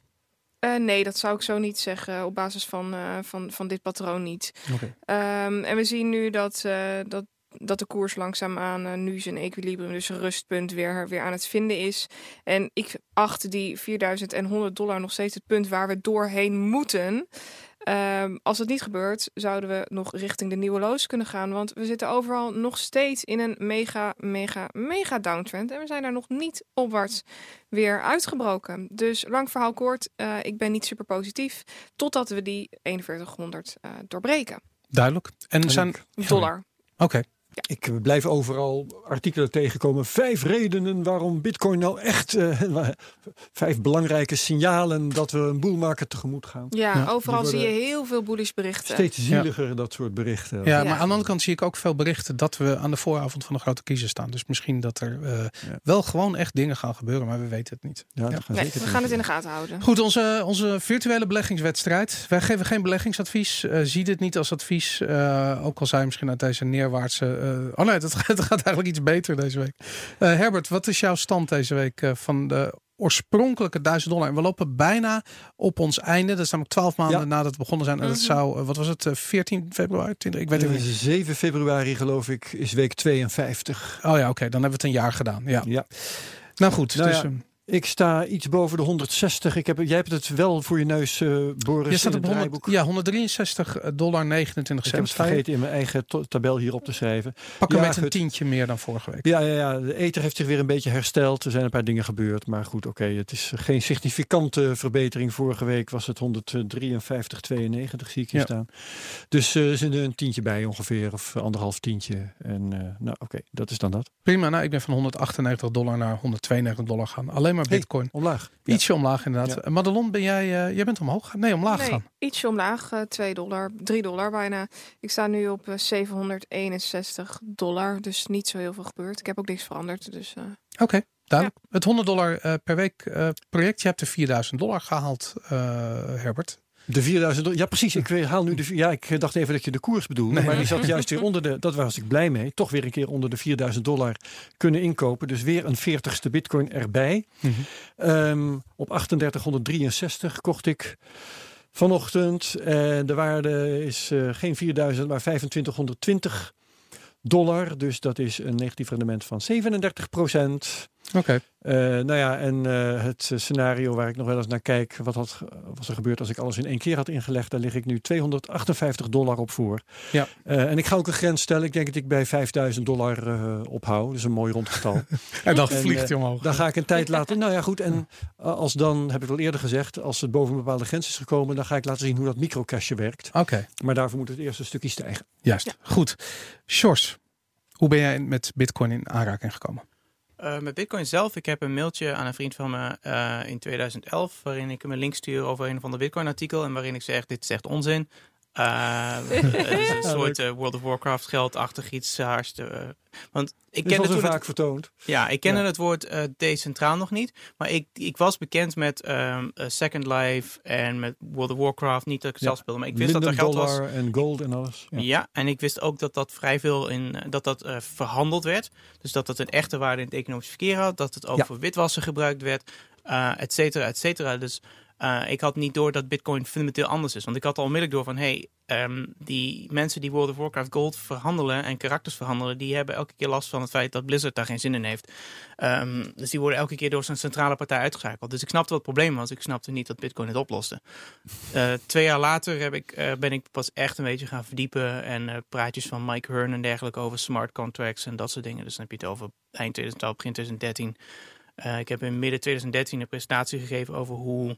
Eh, nee, dat zou ik zo niet zeggen op basis van, eh, van, van dit patroon niet. Oké. Ehm, en we zien nu dat, eh, dat, dat de koers langzaamaan eh, nu zijn equilibrium, dus een rustpunt, weer, weer aan het vinden is. En ik acht die 4100 dollar nog steeds het punt waar we doorheen moeten. Ehm, als het niet gebeurt, zouden we nog richting de nieuwe lows kunnen gaan. Want we zitten overal nog steeds in een mega, mega, mega downtrend. En we zijn daar nog niet opwaarts weer uitgebroken. Dus lang verhaal kort, eh, ik ben niet super positief. Totdat we die 4100 eh, doorbreken. Duidelijk. En zijn. Dollar. Oké. Ik blijf overal artikelen tegenkomen. Vijf redenen waarom Bitcoin nou echt. eh, vijf belangrijke signalen dat we een boelmarket tegemoet gaan. Ja, Ja, overal zie je heel veel bullish berichten. Steeds zieliger, dat soort berichten. Ja, Ja. maar aan de andere kant zie ik ook veel berichten dat we aan de vooravond van de grote kiezer staan. Dus misschien dat er eh, Ja. wel gewoon echt dingen gaan gebeuren, maar we weten het niet. Ja, dat Ja. gaan Nee, zeker we gaan het in de gaten houden. Goed, onze, onze virtuele beleggingswedstrijd. Wij geven geen beleggingsadvies. Eh, zie dit niet als advies. Eh, ook al zijn misschien uit deze neerwaartse. Eh, oh nee, het gaat, eigenlijk iets beter deze week. Eh, Herbert, wat is jouw stand deze week eh, van de oorspronkelijke 1000 dollar? En we lopen bijna op ons einde. Dat is namelijk 12 maanden Ja. nadat we begonnen zijn. En dat Mhm. zou, wat was het, eh, 14 februari? 20, ik weet het niet. 7 februari geloof ik is week 52. Oh ja, oké, dan hebben we het een jaar gedaan. Ja. Ja. Nou goed, Nou dus, ja, eh, Ik sta iets boven de 160. Ik heb, jij hebt het wel voor je neus, eh Boris, je staat op het 100, draaiboek. ja, 163 dollar 29 Ik heb cent. het vergeten in mijn eigen tabel hier op te schrijven. Pak hem Ja, met een tientje meer dan vorige week. Ja, ja, ja, de ether heeft zich weer een beetje hersteld. Er zijn een paar dingen gebeurd. Maar goed, oké. het is geen significante verbetering. Vorige week was het 153,92 zie ik hier Ja. staan. Dus eh, er zit een tientje bij ongeveer. Of anderhalf tientje. En eh, nou oké, dat is dan dat. Prima, nou, ik ben van 198 dollar naar 192 dollar gaan. Alleen maar Bitcoin. Omlaag. Ja. Ietsje omlaag inderdaad. Ja. Eh, Madelon, ben jij, eh, jij bent omhoog gegaan? Nee, omlaag Nee, gaan. ietsje omlaag, eh 2 dollar, 3 dollar bijna. Ik sta nu op eh, 761 dollar, dus niet zo heel veel gebeurd. Ik heb ook niks veranderd, dus eh, Oké, duidelijk. Het 100 dollar eh, per week eh, project. Je hebt de 4000 dollar gehaald, eh, Herbert. De 4000 dollar. Ja, precies. Ik haal nu de. Ja, ik dacht even dat je de koers bedoelde. Nee. Maar die zat juist weer onder de. Dat was ik blij mee. Toch weer een keer onder de 4000 dollar kunnen inkopen. Dus weer een 40ste bitcoin erbij. Ehm, op 3863 kocht ik vanochtend. En de waarde is eh, geen 4000, maar 2520 dollar. Dus dat is een negatief rendement van 37 procent. Oké, Eh, nou ja, en eh, het eh, scenario waar ik nog wel eens naar kijk, wat had, was er gebeurd als ik alles in één keer had ingelegd, daar lig ik nu 258 dollar op voor. Ja. Eh, en ik ga ook een grens stellen. Ik denk dat ik bij 5000 dollar eh ophoud. Dat is een mooi rond getal. en dan vliegt hij omhoog. dan ga ik een tijd laten. Nou ja, goed. En als dan, heb ik al eerder gezegd, als het boven een bepaalde grens is gekomen, dan ga ik laten zien hoe dat microcashje werkt. Oké, Maar daarvoor moet het eerst een stukje stijgen. juist. Goed. Sjors, hoe ben jij met bitcoin in aanraking gekomen? Eh, met Bitcoin zelf, ik heb een mailtje aan een vriend van me eh, in 2011, waarin ik hem een link stuur over een van de Bitcoin-artikel en waarin ik zeg: Dit is echt onzin. Eh, het is een soort eh, World of Warcraft geldachtig iets. Uh, hartstikke, want ik ken het vaak vertoond. Ja, ik kende Ja. het woord eh, decentraal nog niet. Maar ik, ik was bekend met ehm, eh, Second Life en met World of Warcraft. Niet dat ik het Ja. zelf speelde, maar ik wist dat er geld was. en gold en alles. Ja. Ja. en ik wist ook dat dat vrij veel in eh, dat dat eh, verhandeld werd. Dus dat het een echte waarde in het economisch verkeer had. Dat het ook voor witwassen gebruikt werd, eh et cetera, et cetera. Dus Uh, ik had niet door dat Bitcoin fundamenteel anders is. Want ik had al onmiddellijk door van hey, um, die mensen die World of Warcraft Gold verhandelen en karakters verhandelen, die hebben elke keer last van het feit dat Blizzard daar geen zin in heeft. Um, dus die worden elke keer door zijn centrale partij uitgeschakeld. Dus ik snapte wat het probleem was. Ik snapte niet dat Bitcoin het oploste. Uh, twee jaar later heb ik, uh, ben ik pas echt een beetje gaan verdiepen en praatjes van Mike Hearn en dergelijke over smart contracts en dat soort dingen. Dus dan heb je het over eind 2012, begin 2013. ik heb in midden 2013 een presentatie gegeven over hoe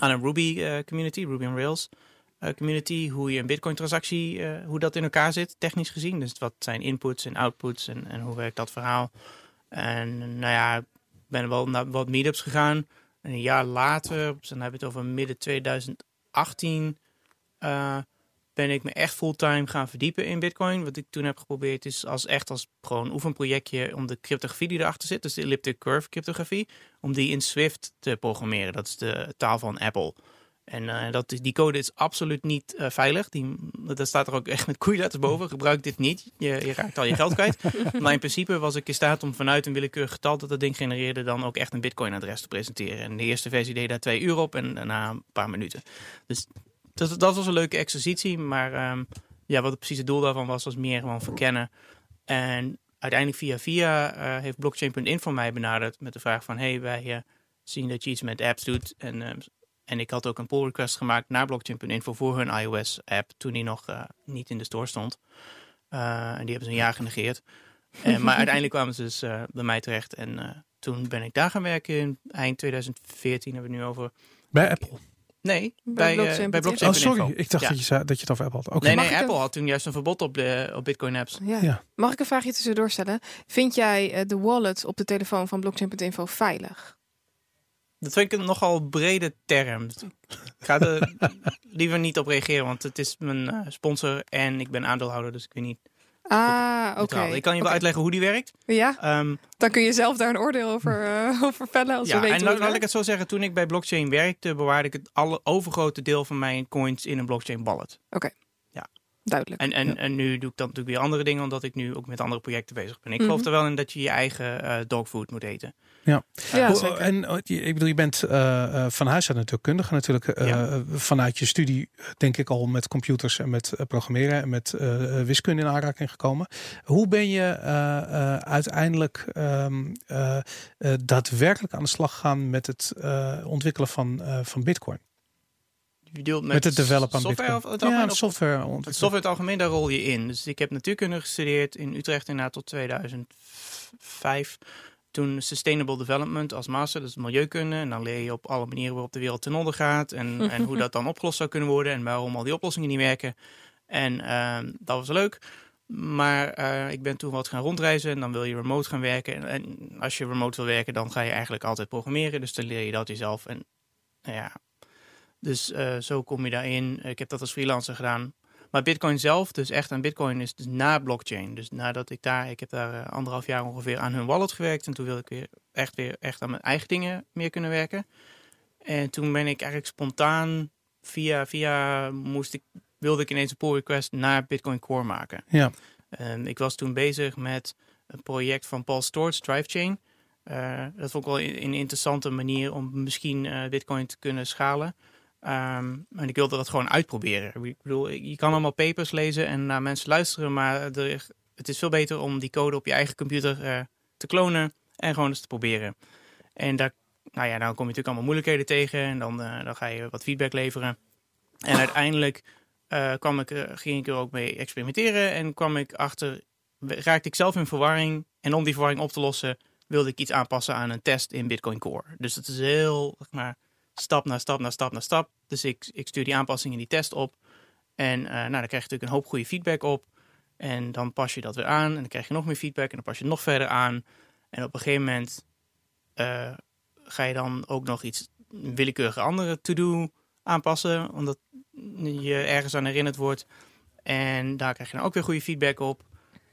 aan een Ruby uh, community, Ruby on Rails uh, community, hoe je een Bitcoin transactie, uh, hoe dat in elkaar zit, technisch gezien. Dus wat zijn inputs en outputs en, en hoe werkt dat verhaal. En nou ja, ben wel naar wat meetups gegaan. En een jaar later, dan hebben we het over midden 2018, ben ik me echt fulltime gaan verdiepen in Bitcoin. Wat ik toen heb geprobeerd is als echt als gewoon oefenprojectje om de cryptografie die erachter zit, dus de elliptic curve cryptografie, om die in Swift te programmeren. Dat is de taal van Apple. En uh, dat, die code is absoluut niet uh, veilig. Die, dat staat er ook echt met koeiletters boven. Gebruik dit niet. Je, je raakt al je geld kwijt. maar in principe was ik in staat om vanuit een willekeurig getal dat dat ding genereerde dan ook echt een bitcoin adres te presenteren. En de eerste versie deed daar twee uur op en daarna een paar minuten. Dus dat, dat was een leuke exercitie. Maar um, ja, wat het precies het doel daarvan was, was meer gewoon verkennen. En uiteindelijk via via uh, heeft blockchain.info mij benaderd met de vraag van... hey, wij uh, zien dat je iets met apps doet. En, uh, en ik had ook een pull request gemaakt naar blockchain.info voor hun iOS-app... toen die nog eh, niet in de store stond. en die hebben ze een jaar genegeerd. En, maar uiteindelijk kwamen ze dus bij mij terecht. En toen ben ik daar gaan werken in eind 2014 hebben we het nu over. Bij Apple? Nee, bij, bij, uh, bij blockchain. Oh, sorry. Ik dacht dat, je zei, dat je het over Apple had. Okay. Nee, nee Apple had toen juist een verbod op, de, op Bitcoin apps. Ja. ja. Mag ik een vraagje tussendoor stellen? Vind jij uh, de wallet op de telefoon van blockchain.info veilig? Dat vind ik een nogal brede term. Ik ga er liever niet op reageren, want het is mijn uh, sponsor en ik ben aandeelhouder, dus ik weet niet Ah, oké. Okay. Ik kan je wel uitleggen hoe die werkt. Ja. Um, dan kun je zelf daar een oordeel over, uh, over vellen. Als ja, en laat ik het zo zeggen. Toen ik bij blockchain werkte, bewaarde ik het alle overgrote deel van mijn coins in een blockchain wallet. Oké. Duidelijk. En, en, ja. en nu doe ik dan natuurlijk weer andere dingen, omdat ik nu ook met andere projecten bezig ben. Ik mm -hmm. geloof er wel in dat je je eigen uh, dogfood moet eten. Ja, ja en oh, ik bedoel, je bent uh, van huis uit natuurkundige natuurlijk. Uh, ja. Vanuit je studie denk ik al met computers en met programmeren en met wiskunde in aanraking gekomen. Hoe ben je uiteindelijk um, daadwerkelijk aan de slag gegaan met het ontwikkelen van, van Bitcoin? Met, met het developen software Bitcoin. Of het ja, software. Het software het algemeen, daar rol je in. Dus ik heb natuurkunde gestudeerd in Utrecht inderdaad tot 2005 toen Sustainable Development als master, dus milieukunde. En dan leer je op alle manieren waarop de wereld ten onder gaat. En, en hoe dat dan opgelost zou kunnen worden. En waarom al die oplossingen niet werken. En uh, dat was leuk. Maar uh, ik ben toen wat gaan rondreizen en dan wil je remote gaan werken. En, en, als je remote wil werken, dan ga je eigenlijk altijd programmeren. Dus dan leer je dat jezelf. En nou ja, dus uh, zo kom je daarin. Ik heb dat als freelancer gedaan. Maar Bitcoin zelf, dus echt aan Bitcoin, is dus na blockchain. Dus nadat ik daar, ik heb daar uh, anderhalf jaar ongeveer aan hun wallet gewerkt. En toen wilde ik weer echt weer echt aan mijn eigen dingen meer kunnen werken. En toen ben ik eigenlijk spontaan via, via moest ik, wilde ik ineens een pull request naar Bitcoin Core maken. Ja. En ik was toen bezig met een project van Paul Storts, DriveChain. Uh, dat vond ik wel een, een interessante manier om misschien uh, Bitcoin te kunnen schalen. Um, en ik wilde dat gewoon uitproberen. Ik bedoel, je kan allemaal papers lezen en naar mensen luisteren, maar er, het is veel beter om die code op je eigen computer uh, te klonen en gewoon eens te proberen. En daar, nou ja, dan kom je natuurlijk allemaal moeilijkheden tegen en dan, uh, dan ga je wat feedback leveren. En uiteindelijk uh, kwam ik, ging ik er ook mee experimenteren en kwam ik achter, raakte ik zelf in verwarring. En om die verwarring op te lossen, wilde ik iets aanpassen aan een test in Bitcoin Core. Dus dat is heel, zeg maar, stap na stap na stap na stap. Dus ik, ik stuur die aanpassingen in die test op. En uh, nou, dan krijg je natuurlijk een hoop goede feedback op. En dan pas je dat weer aan. En dan krijg je nog meer feedback. En dan pas je het nog verder aan. En op een gegeven moment uh, ga je dan ook nog iets willekeurige andere to-do aanpassen. Omdat je ergens aan herinnerd wordt. En daar krijg je dan ook weer goede feedback op.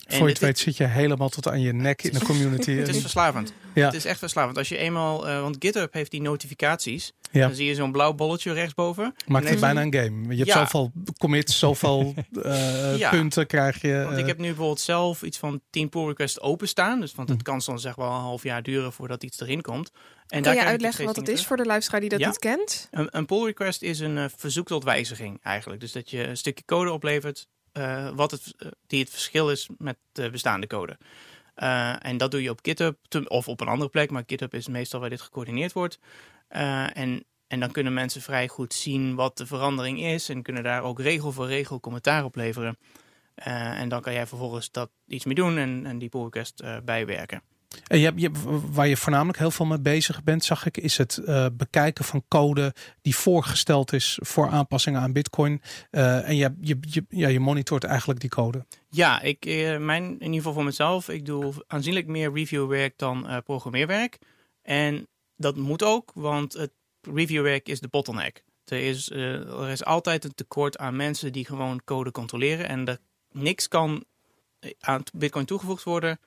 En Voor je het weet zit je helemaal tot aan je nek in de community. Het is En- verslavend. Ja. Het is echt verslavend. Als je eenmaal, eh, want GitHub heeft die notificaties. Ja. Dan zie je zo'n blauw bolletje rechtsboven. Maakt het bijna een game. Je hebt Ja. zoveel commits, zoveel eh, Ja. punten krijg je. Want ik eh, heb nu bijvoorbeeld zelf iets van 10 pull requests openstaan. Dus, want het Hm. kan soms zeg wel een half jaar duren voordat iets erin komt. En Kan je uitleggen steeds wat het is voor de luisteraar die dat Ja. niet kent? Een, een pull request is een eh, verzoek tot wijziging eigenlijk. Dus dat je een stukje code oplevert eh, wat het, eh, die het verschil is met de bestaande code. Eh, en dat doe je op GitHub of op een andere plek, maar GitHub is meestal waar dit gecoördineerd wordt. En, en dan kunnen mensen vrij goed zien wat de verandering is en kunnen daar ook regel voor regel commentaar op leveren. En dan kan jij vervolgens dat iets mee doen en, en die pull request bijwerken. En je, waar je voornamelijk heel veel mee bezig bent, zag ik, is het eh, bekijken van code die voorgesteld is voor aanpassingen aan Bitcoin. Eh, en je, je, je, ja, je monitort eigenlijk die code. Ja, ik, eh, mijn, in ieder geval voor mezelf, ik doe aanzienlijk meer reviewwerk dan programmeerwerk. En dat moet ook, want het reviewwerk is de bottleneck. Er is, er is altijd een tekort aan mensen die gewoon code controleren. En er, niks kan aan Bitcoin toegevoegd worden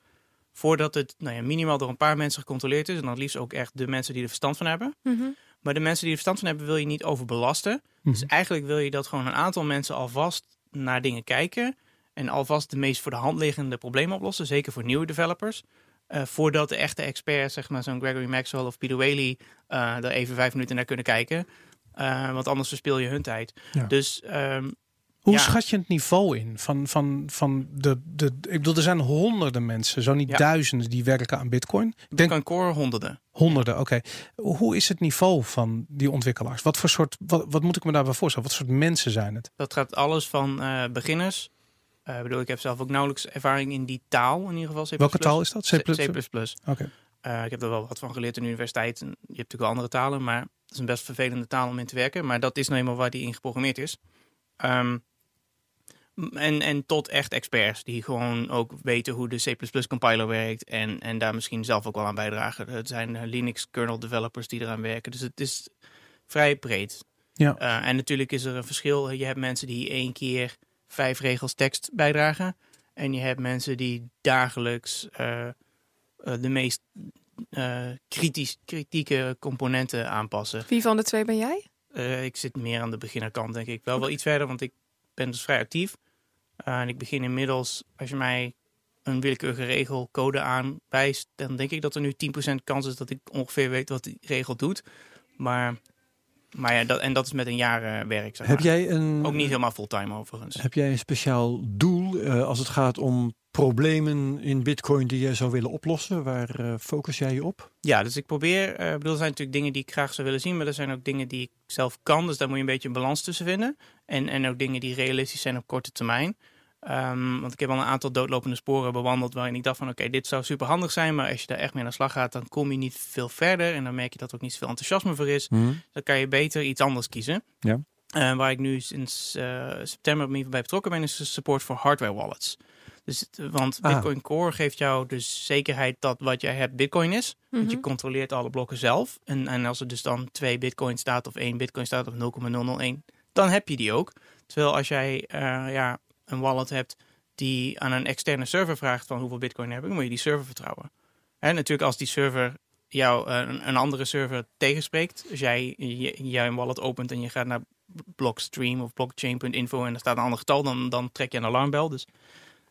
voordat het nou ja, minimaal door een paar mensen gecontroleerd is. En dan liefst ook echt de mensen die er verstand van hebben. Mhm. Maar de mensen die er verstand van hebben wil je niet overbelasten. Dus Mhm. eigenlijk wil je dat gewoon een aantal mensen alvast naar dingen kijken. En alvast de meest voor de hand liggende problemen oplossen. Zeker voor nieuwe developers. eh, voordat de echte experts, zeg maar zo'n Gregory Maxwell of Peter Whaley, eh er even vijf minuten naar kunnen kijken. Eh, want anders verspil je hun tijd. Ja. Dus ehm, Hoe Ja. schat je het niveau in? Van, van, van de, de, ik bedoel, er zijn honderden mensen, zo niet Ja. duizenden, die werken aan Bitcoin. Ik denk Bitcoin Core honderden. honderden, oké. Hoe is het niveau van die ontwikkelaars? Wat voor soort, wat, wat moet ik me daarbij voorstellen? Wat voor soort mensen zijn het? Dat gaat alles van eh, beginners. Ik bedoel, ik heb zelf ook nauwelijks ervaring in die taal in ieder geval. C++. Welke taal is dat? C++? C++. Oké. Eh, ik heb er wel wat van geleerd in de universiteit. En je hebt natuurlijk wel andere talen, maar het is een best vervelende taal om in te werken. Maar dat is nou eenmaal waar die in geprogrammeerd is. Ehm, en, en tot echt experts die gewoon ook weten hoe de C++ compiler werkt. En, en daar misschien zelf ook wel aan bijdragen. Het zijn eh, Linux kernel developers die eraan werken. Dus het is vrij breed. Ja. Eh, en natuurlijk is er een verschil. Je hebt mensen die één keer vijf regels tekst bijdragen. En je hebt mensen die dagelijks eh, eh, de meest eh, kritisch, kritieke componenten aanpassen. Wie van de twee ben jij? Eh, ik zit meer aan de beginnerkant, denk ik. Wel wel iets verder, want ik ben dus vrij actief. Eh, en ik begin inmiddels, als je mij een willekeurige regel code aanwijst, dan denk ik dat er nu 10% kans is dat ik ongeveer weet wat die regel doet. Maar, maar ja, dat, en dat is met een jaar eh, werk. Zeg Heb maar. jij een, Ook niet helemaal fulltime overigens. heb jij een speciaal doel eh, als het gaat om problemen in Bitcoin die jij zou willen oplossen? Waar eh, focus jij je op? Ja, dus ik probeer. ik bedoel, er zijn natuurlijk dingen die ik graag zou willen zien, maar er zijn ook dingen die ik zelf kan. Dus daar moet je een beetje een balans tussen vinden. En, en ook dingen die realistisch zijn op korte termijn. Ehm, want ik heb al een aantal doodlopende sporen bewandeld waarin ik dacht van oké, dit zou super handig zijn. Maar als je daar echt mee aan de slag gaat, dan kom je niet veel verder. En dan merk je dat er ook niet zoveel enthousiasme voor is. Dan kan je beter iets anders kiezen. Ja. Eh, waar ik nu sinds eh, september bij betrokken ben, is de support voor hardware wallets. Dus, het- want Ah. Bitcoin Core geeft jou dus zekerheid dat wat jij hebt Bitcoin is. Want je Mhm. controleert alle blokken zelf. En, en als er dus dan twee Bitcoin staat of één Bitcoin staat of 0,001, dan heb je die ook. Terwijl als jij eh, ja, een wallet hebt die aan een externe server vraagt van hoeveel Bitcoin heb ik, moet je die server vertrouwen. En natuurlijk als die server jou eh, een, een andere server tegenspreekt. Als jij, j- jij een wallet opent en je gaat naar Blockstream of blockchain.info en er staat een ander getal, dan, dan trek je een alarmbel. Dus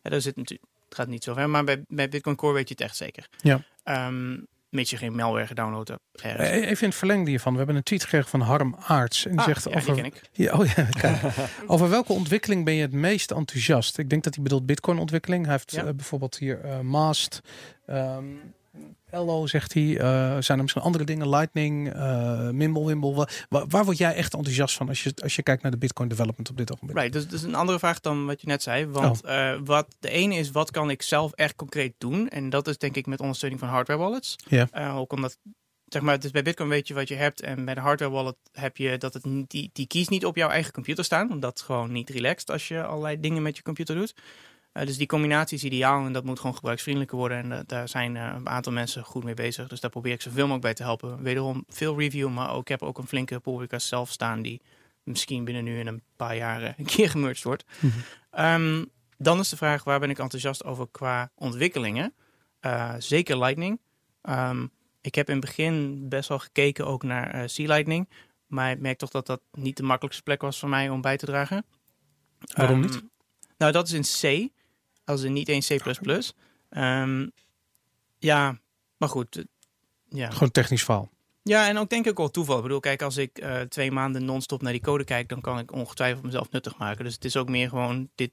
daar zit natuurlijk, het gaat niet zo ver. Maar bij, bij Bitcoin Core weet je het echt zeker. Ja. Ehm, mits je geen malware gedownload hebt. ergens. Eh, Even in het verlengde hiervan. We hebben een tweet gekregen van Harm Aarts. En die Ah, zegt ja, over, die ken ik. Ja, oh ja, over welke ontwikkeling ben je het meest enthousiast? Ik denk dat hij bedoelt Bitcoin ontwikkeling. Hij heeft Ja. eh, bijvoorbeeld hier eh Mast, ehm Ello zegt hij. Eh, zijn er misschien andere dingen? Lightning, eh Mimblewimble. Wa- Waar, waar word jij echt enthousiast van als je, als je kijkt naar de Bitcoin development op dit ogenblik? Right, dus dat is een andere vraag dan wat je net zei. Want Oh. eh, wat, de ene is, wat kan ik zelf echt concreet doen? En dat is denk ik met ondersteuning van hardware wallets. Ja. Eh, ook omdat, zeg maar, dus bij Bitcoin weet je wat je hebt. En bij de hardware wallet heb je dat het niet, die, die keys niet op jouw eigen computer staan. Want dat is gewoon niet relaxed als je allerlei dingen met je computer doet. Eh, dus die combinatie is ideaal en dat moet gewoon gebruiksvriendelijker worden. En eh, daar zijn eh, een aantal mensen goed mee bezig. Dus daar probeer ik zoveel mogelijk bij te helpen. Wederom veel review, maar ook, ik heb ook een flinke request zelf staan die misschien binnen nu in een paar jaar een keer gemerged wordt. Mhm. Ehm, Dan is de vraag, waar ben ik enthousiast over qua ontwikkelingen? Zeker Lightning. Um, ik heb in het begin best wel gekeken ook naar Sea Lightning. Maar ik merk toch dat dat niet de makkelijkste plek was voor mij om bij te dragen. Waarom Um, niet? Nou, dat is in C. Als in niet eens C++. Um, ja, maar goed. eh, Ja. Gewoon technisch verhaal. Ja, en ook denk ik wel toeval. Ik bedoel, kijk, als ik uh, twee maanden non-stop naar die code kijk, dan kan ik ongetwijfeld mezelf nuttig maken. Dus het is ook meer gewoon dit.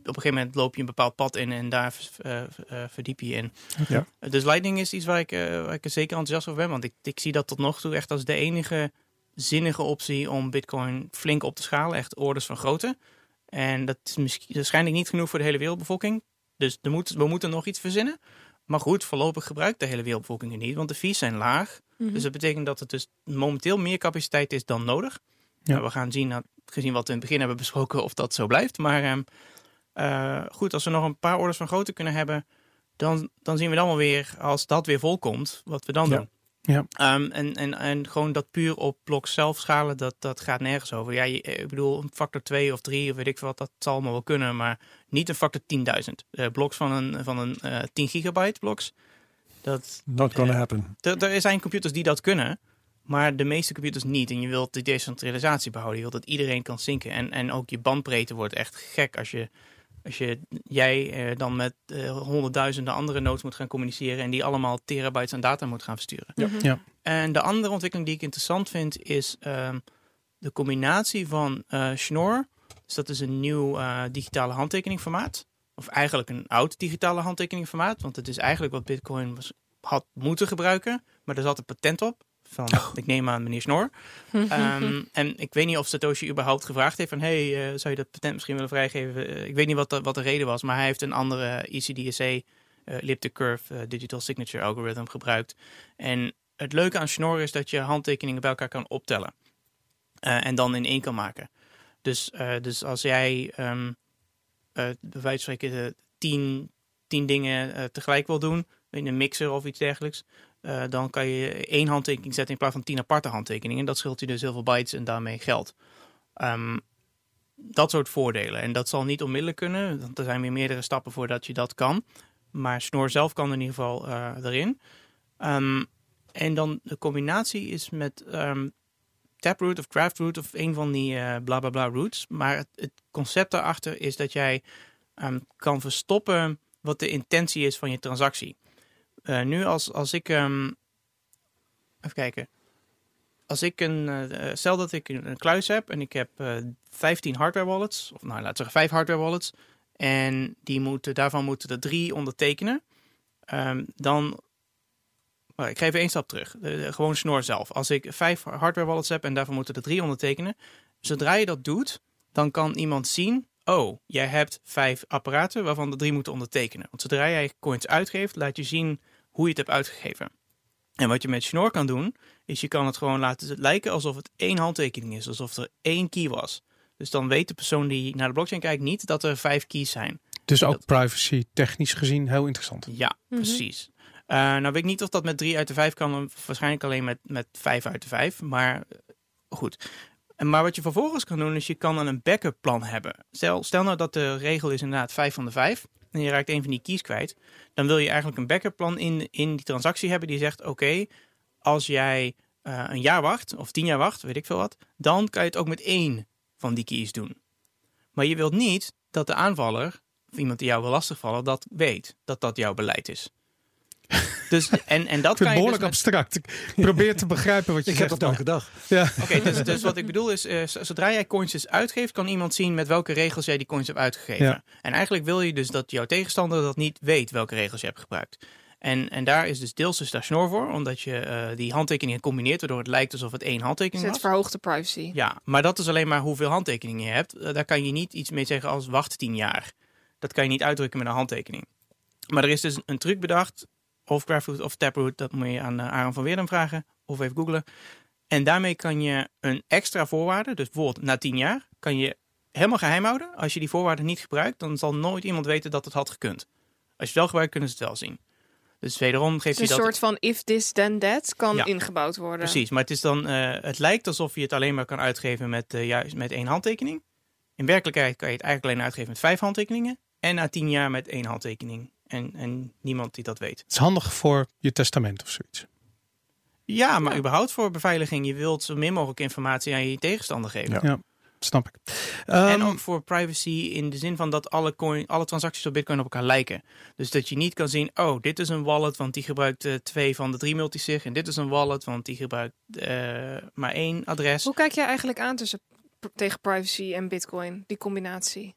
Op een gegeven moment loop je een bepaald pad in en daar uh, uh, verdiep je in. Ja. Dus Lightning is iets waar ik, waar ik er zeker enthousiast over ben. Want ik, ik zie dat tot nog toe echt als de enige zinnige optie om Bitcoin flink op te schalen. Echt orders van grootte. En dat is misschien, waarschijnlijk niet genoeg voor de hele wereldbevolking. Dus er moet, we moeten nog iets verzinnen. Maar goed, voorlopig gebruikt de hele wereldbevolking het niet, want de fees zijn laag. Mm -hmm. Dus dat betekent dat het dus momenteel meer capaciteit is dan nodig. Ja. Nou, we gaan zien, nou, gezien wat we in het begin hebben besproken, of dat zo blijft. Maar uh, goed, als we nog een paar orders van grootte kunnen hebben, dan, dan zien we dan wel weer, als dat weer volkomt, wat we dan ja. doen. Ja. Um, en, en, en gewoon dat puur op blok zelf schalen, dat, dat gaat nergens over. Ja, je, ik bedoel, een factor 2 of 3 of weet ik veel wat, dat zal allemaal wel kunnen, maar niet een factor 10.000. Uh, bloks van een, van een uh, 10 gigabyte bloks. Dat, Not gonna uh, happen. Er zijn computers die dat kunnen, maar de meeste computers niet. En je wilt de decentralisatie behouden. Je wilt dat iedereen kan zinken. En, en ook je bandbreedte wordt echt gek als je als je, jij uh, dan met uh, honderdduizenden andere nodes moet gaan communiceren en die allemaal terabytes aan data moet gaan versturen. Ja. -hmm. ja. En de andere ontwikkeling die ik interessant vind is uh, de combinatie van uh, Schnorr. Dus dat is een nieuw uh, digitale handtekeningformaat. Of eigenlijk een oud digitale handtekeningformaat. Want het is eigenlijk wat Bitcoin was, had moeten gebruiken. Maar er zat een patent op. Van, oh. ik neem aan meneer Snor. um, en ik weet niet of Satoshi überhaupt gevraagd heeft van... hey, uh, zou je dat patent misschien willen vrijgeven? Uh, ik weet niet wat de, wat de reden was, maar hij heeft een andere ECDSA... Uh, elliptic curve digital signature algorithm gebruikt. En het leuke aan Schnorr is dat je handtekeningen bij elkaar kan optellen. Uh, en dan in één kan maken. Dus, dus als jij um, bij wijze van spreken tien, tien dingen tegelijk wil doen... in een mixer of iets dergelijks... Uh, dan kan je één handtekening zetten in plaats van tien aparte handtekeningen. Dat scheelt je dus heel veel bytes en daarmee geld. Um, dat soort voordelen. En dat zal niet onmiddellijk kunnen, want er zijn weer meerdere stappen voordat je dat kan. Maar Snor zelf kan in ieder geval uh, erin. Um, en dan de combinatie is met um, Taproot of Craftroot of een van die uh, bla bla bla roots. Maar het, concept daarachter is dat jij kan verstoppen wat de intentie is van je transactie. Uh, nu als, als ik... Um, even kijken. Als ik een... Uh, stel dat ik een, kluis heb en ik heb uh, 15 hardware wallets. Of nou, laten we zeggen 5 hardware wallets. En die moeten, daarvan moeten er drie ondertekenen. Um, dan... Ik ga even één stap terug. Gewoon snor zelf. Als ik vijf hardware wallets heb en daarvan moeten er drie ondertekenen. Zodra je dat doet, dan kan iemand zien oh, jij hebt vijf apparaten waarvan de drie moeten ondertekenen. Want zodra jij coins uitgeeft, laat je zien hoe je het hebt uitgegeven. En wat je met Schnorr kan doen, is je kan het gewoon laten lijken alsof het één handtekening is. Alsof er één key was. Dus dan weet de persoon die naar de blockchain kijkt niet dat er vijf keys zijn. Dus ook dat... privacy technisch gezien heel interessant. Ja, mm-hmm. precies. Uh, nou weet ik niet of dat met drie uit de vijf kan. Waarschijnlijk alleen met, met vijf uit de vijf. Maar goed. Maar wat je vervolgens kan doen, is je kan dan een backup plan hebben. Stel, stel nou dat de regel is inderdaad 5 van de 5 en je raakt een van die keys kwijt. Dan wil je eigenlijk een backup plan in, in die transactie hebben die zegt, oké, als jij uh, een jaar wacht of tien jaar wacht, weet ik veel wat, dan kan je het ook met één van die keys doen. Maar je wilt niet dat de aanvaller, of iemand die jou wil lastigvallen, dat weet, dat dat jouw beleid is. Dus, en, en dat ik kan je behoorlijk dus met... abstract. Ik probeer te begrijpen wat je ik zegt. heb dat elke dag. Ja. Oké, okay, dus, dus wat ik bedoel is, uh, zodra jij coins uitgeeft, kan iemand zien met welke regels jij die coins hebt uitgegeven. Ja. En eigenlijk wil je dus dat jouw tegenstander dat niet weet welke regels je hebt gebruikt. En, en daar is dus deels dus daar snor voor, omdat je uh, die handtekeningen combineert, waardoor het lijkt alsof het één handtekening was. het verhoogt de privacy. Ja, maar dat is alleen maar hoeveel handtekeningen je hebt. Uh, daar kan je niet iets mee zeggen als wacht tien jaar. Dat kan je niet uitdrukken met een handtekening. Maar er is dus een truc bedacht of Graphoot of Taproot, dat moet je aan uh, Aaron van Weerdem vragen of even googlen. En daarmee kan je een extra voorwaarde, dus bijvoorbeeld na 10 jaar, kan je helemaal geheim houden. Als je die voorwaarden niet gebruikt, dan zal nooit iemand weten dat het had gekund. Als je het wel gebruikt, kunnen ze het wel zien. Dus wederom geeft dus je een dat... soort van if this then that kan ja, ingebouwd worden. Precies, maar het, is dan, uh, het lijkt alsof je het alleen maar kan uitgeven met, uh, juist met één handtekening. In werkelijkheid kan je het eigenlijk alleen uitgeven met vijf handtekeningen. En na tien jaar met één handtekening. En, en niemand die dat weet. Het is handig voor je testament of zoiets. Ja, maar Ja. überhaupt voor beveiliging. Je wilt zo min mogelijk informatie aan je tegenstander geven. Ja. Ja. Snap ik. En Ehm, ook voor privacy in de zin van dat alle, coin, alle transacties op Bitcoin op elkaar lijken. Dus dat je niet kan zien, oh, dit is een wallet, want die gebruikt eh, twee van de drie multisig. En dit is een wallet, want die gebruikt eh, maar één adres. Hoe kijk jij eigenlijk aan tussen tegen privacy en bitcoin, die combinatie?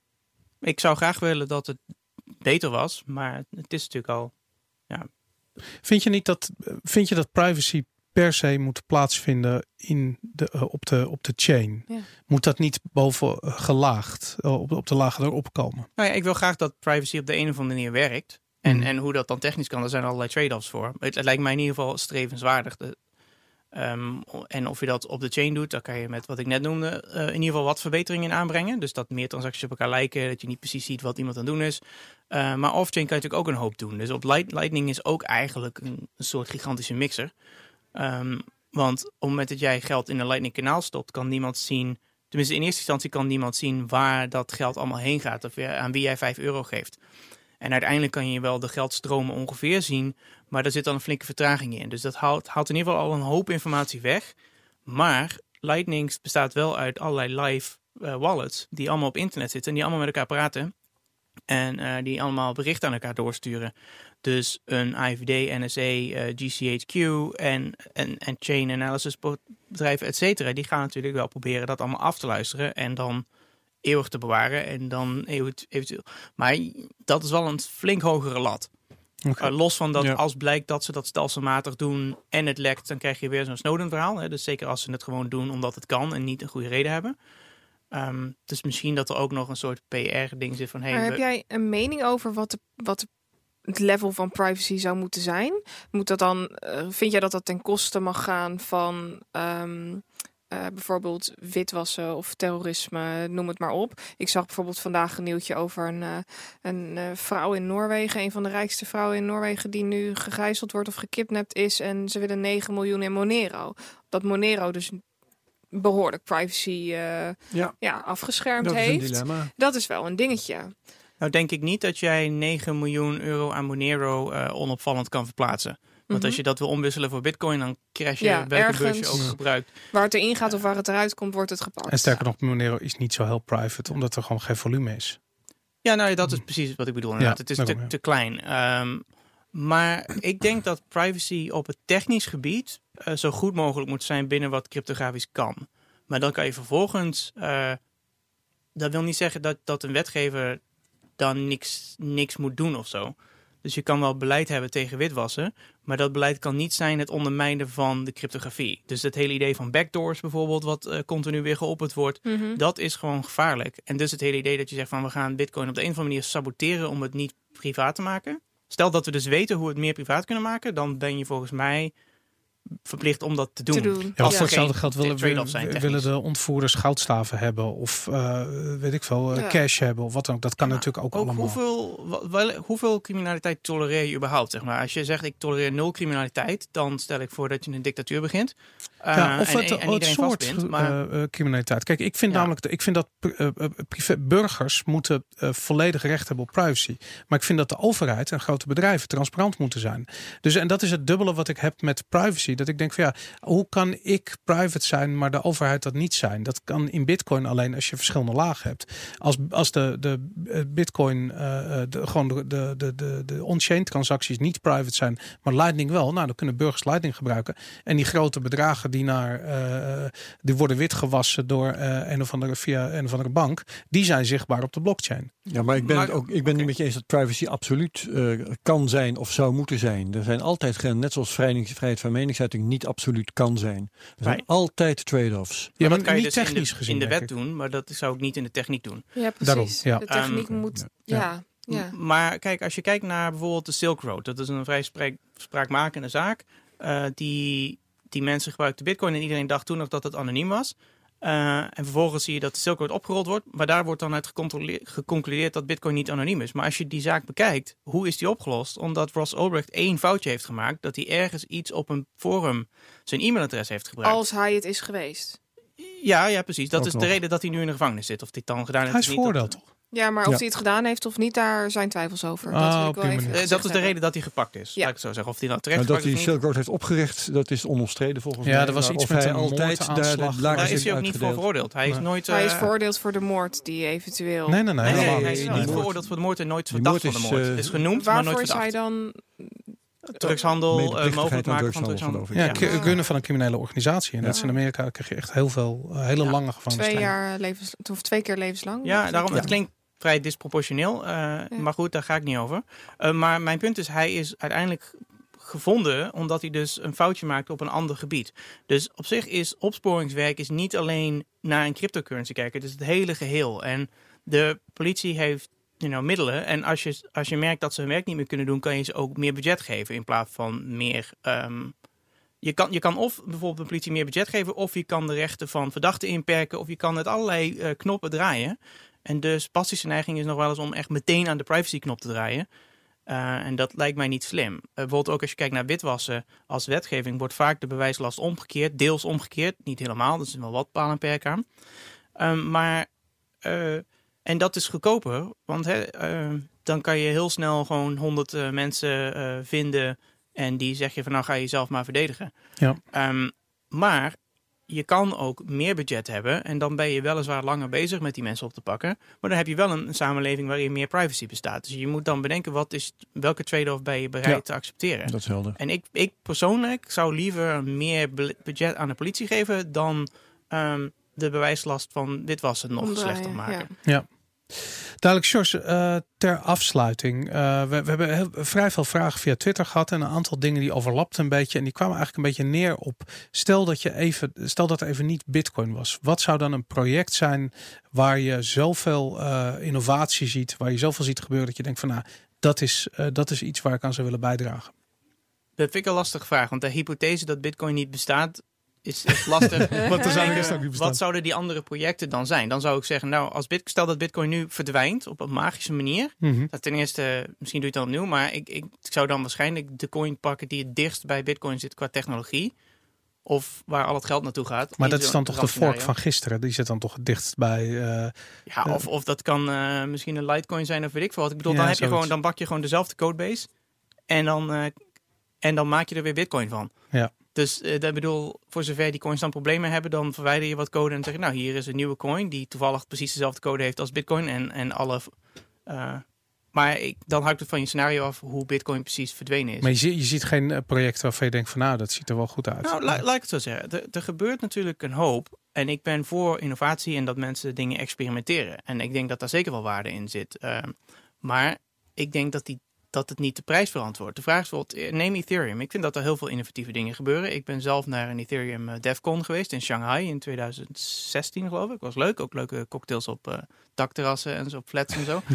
Ik zou graag willen dat het beter was, maar het is natuurlijk al. Vind je niet dat, vind je dat privacy per se moet plaatsvinden in de, eh, op, de, op de chain? Ja. Moet dat niet boven eh, gelaagd, eh, op, op de lagen erop komen? Nou ja, ik wil graag dat privacy op de een of andere manier werkt. En, Mhm. en hoe dat dan technisch kan, daar zijn allerlei trade-offs voor. Het, het lijkt mij in ieder geval strevenswaardig. De, ehm, en of je dat op de chain doet, dan kan je met wat ik net noemde, eh, in ieder geval wat verbeteringen in aanbrengen. Dus dat meer transacties op elkaar lijken, dat je niet precies ziet wat iemand aan het doen is. Eh, maar off-chain kan je natuurlijk ook een hoop doen. Dus op Light- Lightning is ook eigenlijk een, soort gigantische mixer. Ehm, want op het moment dat jij geld in een Lightning kanaal stopt, kan niemand zien. Tenminste, in eerste instantie kan niemand zien waar dat geld allemaal heen gaat. Of aan wie jij 5 euro geeft. En uiteindelijk kan je wel de geldstromen ongeveer zien. Maar daar zit dan een flinke vertraging in. Dus dat haalt, haalt in ieder geval al een hoop informatie weg. Maar Lightning bestaat wel uit allerlei live eh, wallets. Die allemaal op internet zitten. En die allemaal met elkaar praten. En eh, die allemaal berichten aan elkaar doorsturen. Dus een IVD, NSA, eh, GCHQ en, en, en chain analysis bedrijven, et cetera. Die gaan natuurlijk wel proberen dat allemaal af te luisteren. En dan eeuwig te bewaren. En dan eventueel. Maar dat is wel een flink hogere lat. Oké. Uh, los van dat Ja. als blijkt dat ze dat stelselmatig doen en het lekt, dan krijg je weer zo'n Snowden verhaal. Hè? Dus zeker als ze het gewoon doen omdat het kan en niet een goede reden hebben. Ehm, dus misschien dat er ook nog een soort PR-ding zit van... Hey, maar we- heb jij een mening over wat, de, wat de- het level van privacy zou moeten zijn? Moet dat dan, eh, vind jij dat dat ten koste mag gaan van ehm, eh, bijvoorbeeld witwassen of terrorisme, noem het maar op? Ik zag bijvoorbeeld vandaag een nieuwtje over een, eh, een eh, vrouw in Noorwegen, een van de rijkste vrouwen in Noorwegen, die nu gegijzeld wordt of gekidnapt is. En ze willen 9 miljoen in Monero. Dat Monero dus behoorlijk privacy eh, Ja, ja, afgeschermd dat is een heeft. dilemma. Dat is wel een dingetje. Nou denk ik niet dat jij 9 miljoen euro aan Monero eh, onopvallend kan verplaatsen. Want Mhm. als je dat wil omwisselen voor bitcoin, dan crash je Ja, welke beurs je ook gebruikt. Waar het erin gaat of waar het eruit komt, wordt het gepakt. En sterker nog, Monero is niet zo heel private, omdat er gewoon geen volume is. Ja, nou ja, dat is precies wat ik bedoel. Inderdaad. het is te, ja. te klein. Ehm, maar ik denk dat privacy op het technisch gebied eh, zo goed mogelijk moet zijn binnen wat cryptografisch kan. Maar dan kan je vervolgens. eh, dat wil niet zeggen dat, dat een wetgever dan niks, niks moet doen of zo. Dus je kan wel beleid hebben tegen witwassen, maar dat beleid kan niet zijn het ondermijnen van de cryptografie. Dus het hele idee van backdoors bijvoorbeeld, wat eh, continu weer geopperd wordt, Mhm. dat is gewoon gevaarlijk. En dus het hele idee dat je zegt van we gaan Bitcoin op de een of andere manier saboteren om het niet privaat te maken. Stel dat we dus weten hoe we het meer privaat kunnen maken, dan ben je volgens mij verplicht om dat te doen. te doen. Ja, want Als voor er hetzelfde geld willen, willen, willen de ontvoerders goudstaven hebben of eh, weet ik veel, eh, Ja. cash hebben of wat dan ook. Dat kan natuurlijk ook, Ook allemaal. hoeveel, wel- hoeveel criminaliteit tolereer je überhaupt? Zeg maar? Als je zegt ik tolereer nul criminaliteit, dan stel ik voor dat je een dictatuur begint. Uh, Ja, of en, het, en het iedereen soort. Maar eh, eh, criminaliteit. Kijk, ik vind Ja. namelijk, ik vind dat eh, eh, privé- burgers moeten eh, volledig recht hebben op privacy. Maar ik vind dat de overheid en grote bedrijven transparant moeten zijn. Dus en dat is het dubbele wat ik heb met privacy. Dat ik denk van ja, hoe kan ik private zijn, maar de overheid dat niet zijn? Dat kan in Bitcoin alleen als je verschillende lagen hebt. Als, als de, de eh, Bitcoin, eh, eh, de, gewoon de, de, de, de, de on-chain transacties niet private zijn, maar Lightning wel, nou dan kunnen burgers Lightning gebruiken. En die grote bedragen die naar eh, die worden witgewassen door eh, een of andere via een of andere bank, die zijn zichtbaar op de blockchain. Ja, maar ik ben, Maar- het ook, ik ben niet met je eens dat privacy absoluut eh, kan zijn of zou moeten zijn. Er zijn altijd, grenzen, net zoals vrijheid vrijheid van meningsuiting niet absoluut kan zijn. Er zijn altijd trade-offs. Ja, dat maar kan je niet dus technisch in de, gezien. in de wet doen, maar dat zou ik niet in de techniek doen. Ja, precies. Daarom, ja. De techniek Ehm, moet... ja. Ja, Maar kijk, als je kijkt naar bijvoorbeeld de Silk Road, dat is een vrij spreek, spraakmakende zaak. eh, die, die mensen gebruikten Bitcoin en iedereen dacht toen nog dat het anoniem was. Eh, en vervolgens zie je dat de Silk Road opgerold wordt, maar daar wordt dan uit geconcludeerd dat Bitcoin niet anoniem is. Maar als je die zaak bekijkt, hoe is die opgelost? Omdat Ross Ulbricht één foutje heeft gemaakt, dat hij ergens iets op een forum zijn e-mailadres heeft gebruikt. Als hij het is geweest. Ja, ja, precies. Dat Ook is nog. de reden dat hij nu in de gevangenis zit. Of dit dan gedaan heeft. Hij is dat- veroordeeld toch? Ja, maar of Ja. hij het gedaan heeft of niet, daar zijn twijfels over. Ah, dat wil ik op wel die even manier. Eh, dat is de hebben. reden dat hij gepakt is. Ja. Laat ik het zo zeggen. Of hij nou terecht Maar dat hij. Silk Road heeft opgericht, dat is onomstreden volgens Ja, mij. er was Maar iets of met hij een altijd daar de Daar is hij ook niet voor uitgedeeld. veroordeeld. Hij is nooit... Hij is eh, veroordeeld voor de moord die eventueel... Nee, nee, nee. Nee, nee, helemaal hij is niet moord- veroordeeld voor de moord en nooit verdacht van de is, moord. eh, is genoemd, maar Waarvoor nooit is hij verdacht. dan... Drugshandel, mogelijk maken van drugshandel. Ja, Ja. gunnen van een criminele organisatie. En dat is in Ja. Amerika krijg je echt heel veel, hele Ja. lange Twee gevangenisstraffe. jaar levens... Of twee keer levenslang? Ja, daarom, Ja. het klinkt vrij disproportioneel. eh, Maar goed, daar ga ik niet over. Eh, maar mijn punt is, hij is uiteindelijk gevonden omdat hij dus een foutje maakte op een ander gebied. Dus op zich is opsporingswerk is niet alleen naar een cryptocurrency kijken. Het is het hele geheel. En de politie heeft you know, middelen. En als je, als je merkt dat ze hun werk niet meer kunnen doen, kan je ze ook meer budget geven in plaats van meer... ehm, je kan, je kan of bijvoorbeeld de politie meer budget geven, of je kan de rechten van verdachten inperken, of je kan met allerlei eh, knoppen draaien. En de spastische neiging is nog wel eens om echt meteen aan de privacyknop te draaien. Eh, en dat lijkt mij niet slim. Eh, bijvoorbeeld ook als je kijkt naar witwassen als wetgeving, wordt vaak de bewijslast omgekeerd, deels omgekeerd. Niet helemaal, dat is wel wat paal en perk aan. Ehm, maar, eh, en dat is goedkoper, want hè, dan kan je heel snel gewoon honderd mensen vinden en die zeg je van nou ga je jezelf maar verdedigen. Ja. Ehm, maar je kan ook meer budget hebben en dan ben je weliswaar langer bezig met die mensen op te pakken. Maar dan heb je wel een, een samenleving waarin meer privacy bestaat. Dus je moet dan bedenken wat is, welke trade-off ben je bereid Ja. te accepteren. Dat is helder. En ik, ik persoonlijk zou liever meer budget aan de politie geven dan ehm, de bewijslast van dit was het nog Omdraaien, slechter maken. ja. Duidelijk, George, eh, ter afsluiting. eh, we, we hebben heel, vrij veel vragen via Twitter gehad en een aantal dingen die overlapten een beetje. En die kwamen eigenlijk een beetje neer op, stel dat, je even, stel dat er even niet bitcoin was. Wat zou dan een project zijn waar je zoveel eh, innovatie ziet, waar je zoveel ziet gebeuren dat je denkt van nou, dat is, dat is iets waar ik aan zou willen bijdragen. Dat vind ik een lastige vraag, want de hypothese dat bitcoin niet bestaat is, is lastig. Eh. Wat zouden die andere projecten dan zijn? Dan zou ik zeggen, nou, als bit, stel dat bitcoin nu verdwijnt op een magische manier. Mhm. Dat ten eerste, misschien doe je het dan opnieuw, maar ik, ik, ik zou dan waarschijnlijk de coin pakken die het dichtst bij bitcoin zit qua technologie. Of waar al het geld naartoe gaat. Maar dat is dan toch de fork van gisteren. Die zit dan toch het dichtst bij. eh, Ja, of, of dat kan eh, misschien een Litecoin zijn of weet ik veel wat. Ik bedoel, Ja, dan, heb je gewoon, dan bak je gewoon dezelfde codebase. En dan, eh, en dan maak je er weer bitcoin van. Ja. Dus eh dat bedoel, voor zover die coins dan problemen hebben, dan verwijder je wat code en zeg je, nou, hier is een nieuwe coin die toevallig precies dezelfde code heeft als bitcoin. En, en alle. eh, maar ik, dan hangt het van je scenario af hoe bitcoin precies verdwenen is. maar je, ziet- je ziet geen eh, project waarvan je denkt van nou, dat ziet er wel goed uit. Nou, la- laat ik het zo zeggen. Er, er gebeurt natuurlijk een hoop. En ik ben voor innovatie en dat mensen dingen experimenteren. En ik denk dat daar zeker wel waarde in zit. Ehm, maar ik denk dat, die, dat het niet de prijs verantwoordt. De vraag is bijvoorbeeld, eh, neem Ethereum. Ik vind dat er heel veel innovatieve dingen gebeuren. Ik ben zelf naar een Ethereum eh, DevCon geweest in Shanghai in 2016 geloof ik. Was leuk. Ook leuke cocktails op eh, dakterrassen en zo, op flats en zo.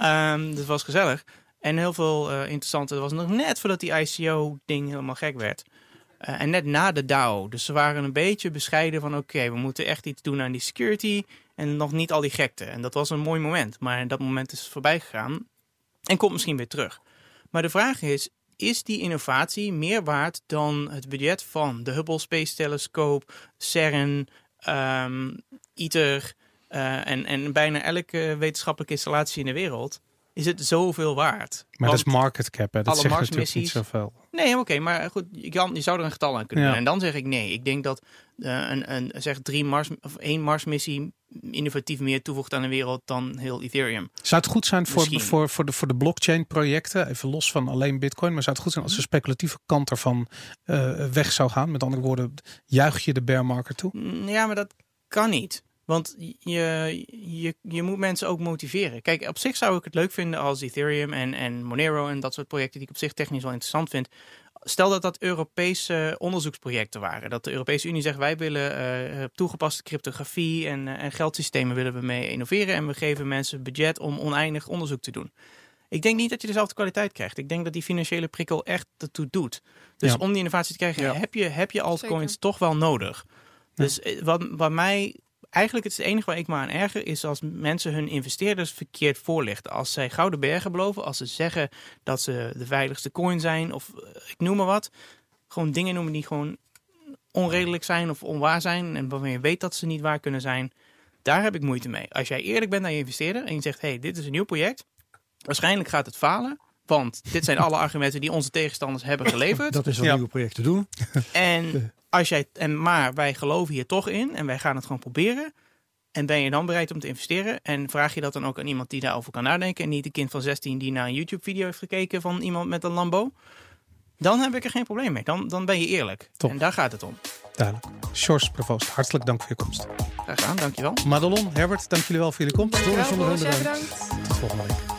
Ehm, dat was gezellig. En heel veel eh, interessante. Dat was nog net voordat die ICO-ding helemaal gek werd. En net na de DAO. Dus ze waren een beetje bescheiden van... oké, we moeten echt iets doen aan die security... en nog niet al die gekte. En dat was een mooi moment. Maar dat moment is voorbij gegaan. En komt misschien weer terug. Maar de vraag is... is die innovatie meer waard dan het budget van de Hubble Space Telescope... CERN, ehm, ITER... eh, en, en bijna elke wetenschappelijke installatie in de wereld... is het zoveel waard. maar Want- dat is market cap. Hè. Dat alle zegt natuurlijk niet zoveel. Nee, oké, maar goed, je, kan, je zou er een getal aan kunnen Ja. doen. En dan zeg ik nee. Ik denk dat eh, een, een, zeg drie Mars, of één Marsmissie innovatief meer toevoegt aan de wereld dan heel Ethereum. Zou het goed zijn voor, Misschien. voor, voor, de, voor de blockchain projecten, even los van alleen bitcoin, maar zou het goed zijn als de speculatieve kant ervan eh, weg zou gaan? Met andere woorden, juich je de bear market toe? Mm, Ja, maar dat kan niet. Want je, je, je moet mensen ook motiveren. Kijk, op zich zou ik het leuk vinden als Ethereum en, en Monero en dat soort projecten die ik op zich technisch wel interessant vind. Stel dat dat Europese onderzoeksprojecten waren. Dat de Europese Unie zegt wij willen eh, toegepaste cryptografie en, eh, en geldsystemen willen we mee innoveren. En we geven mensen budget om oneindig onderzoek te doen. Ik denk niet dat je dezelfde kwaliteit krijgt. Ik denk dat die financiële prikkel echt ertoe doet. Dus Ja. om die innovatie te krijgen Ja. heb je, heb je altcoins Zeker. toch wel nodig. Dus eh, wat, wat mij eigenlijk het, is het enige waar ik me aan erger is als mensen hun investeerders verkeerd voorlichten. Als zij gouden bergen beloven, als ze zeggen dat ze de veiligste coin zijn of eh, ik noem maar wat. Gewoon dingen noemen die gewoon onredelijk zijn of onwaar zijn en waarvan je weet dat ze niet waar kunnen zijn. Daar heb ik moeite mee. Als jij eerlijk bent naar je investeerder en je zegt: hey, dit is een nieuw project. Waarschijnlijk gaat het falen. Want dit zijn alle argumenten die onze tegenstanders hebben geleverd. Dat is wat Ja. nieuwe projecten doen. En als jij, en maar wij geloven hier toch in en wij gaan het gewoon proberen. En ben je dan bereid om te investeren? En vraag je dat dan ook aan iemand die daarover kan nadenken. En niet een kind van 16 die naar een YouTube-video heeft gekeken van iemand met een Lambo. Dan heb ik er geen probleem mee. Dan, dan ben je eerlijk. Top. En daar gaat het om. Duidelijk. Sjors Prevost, hartelijk dank voor je komst. Graag gedaan, dankjewel. Madelon, Herbert, dank jullie wel voor jullie komst. Van der Ende, bedankt. Tot volgende week.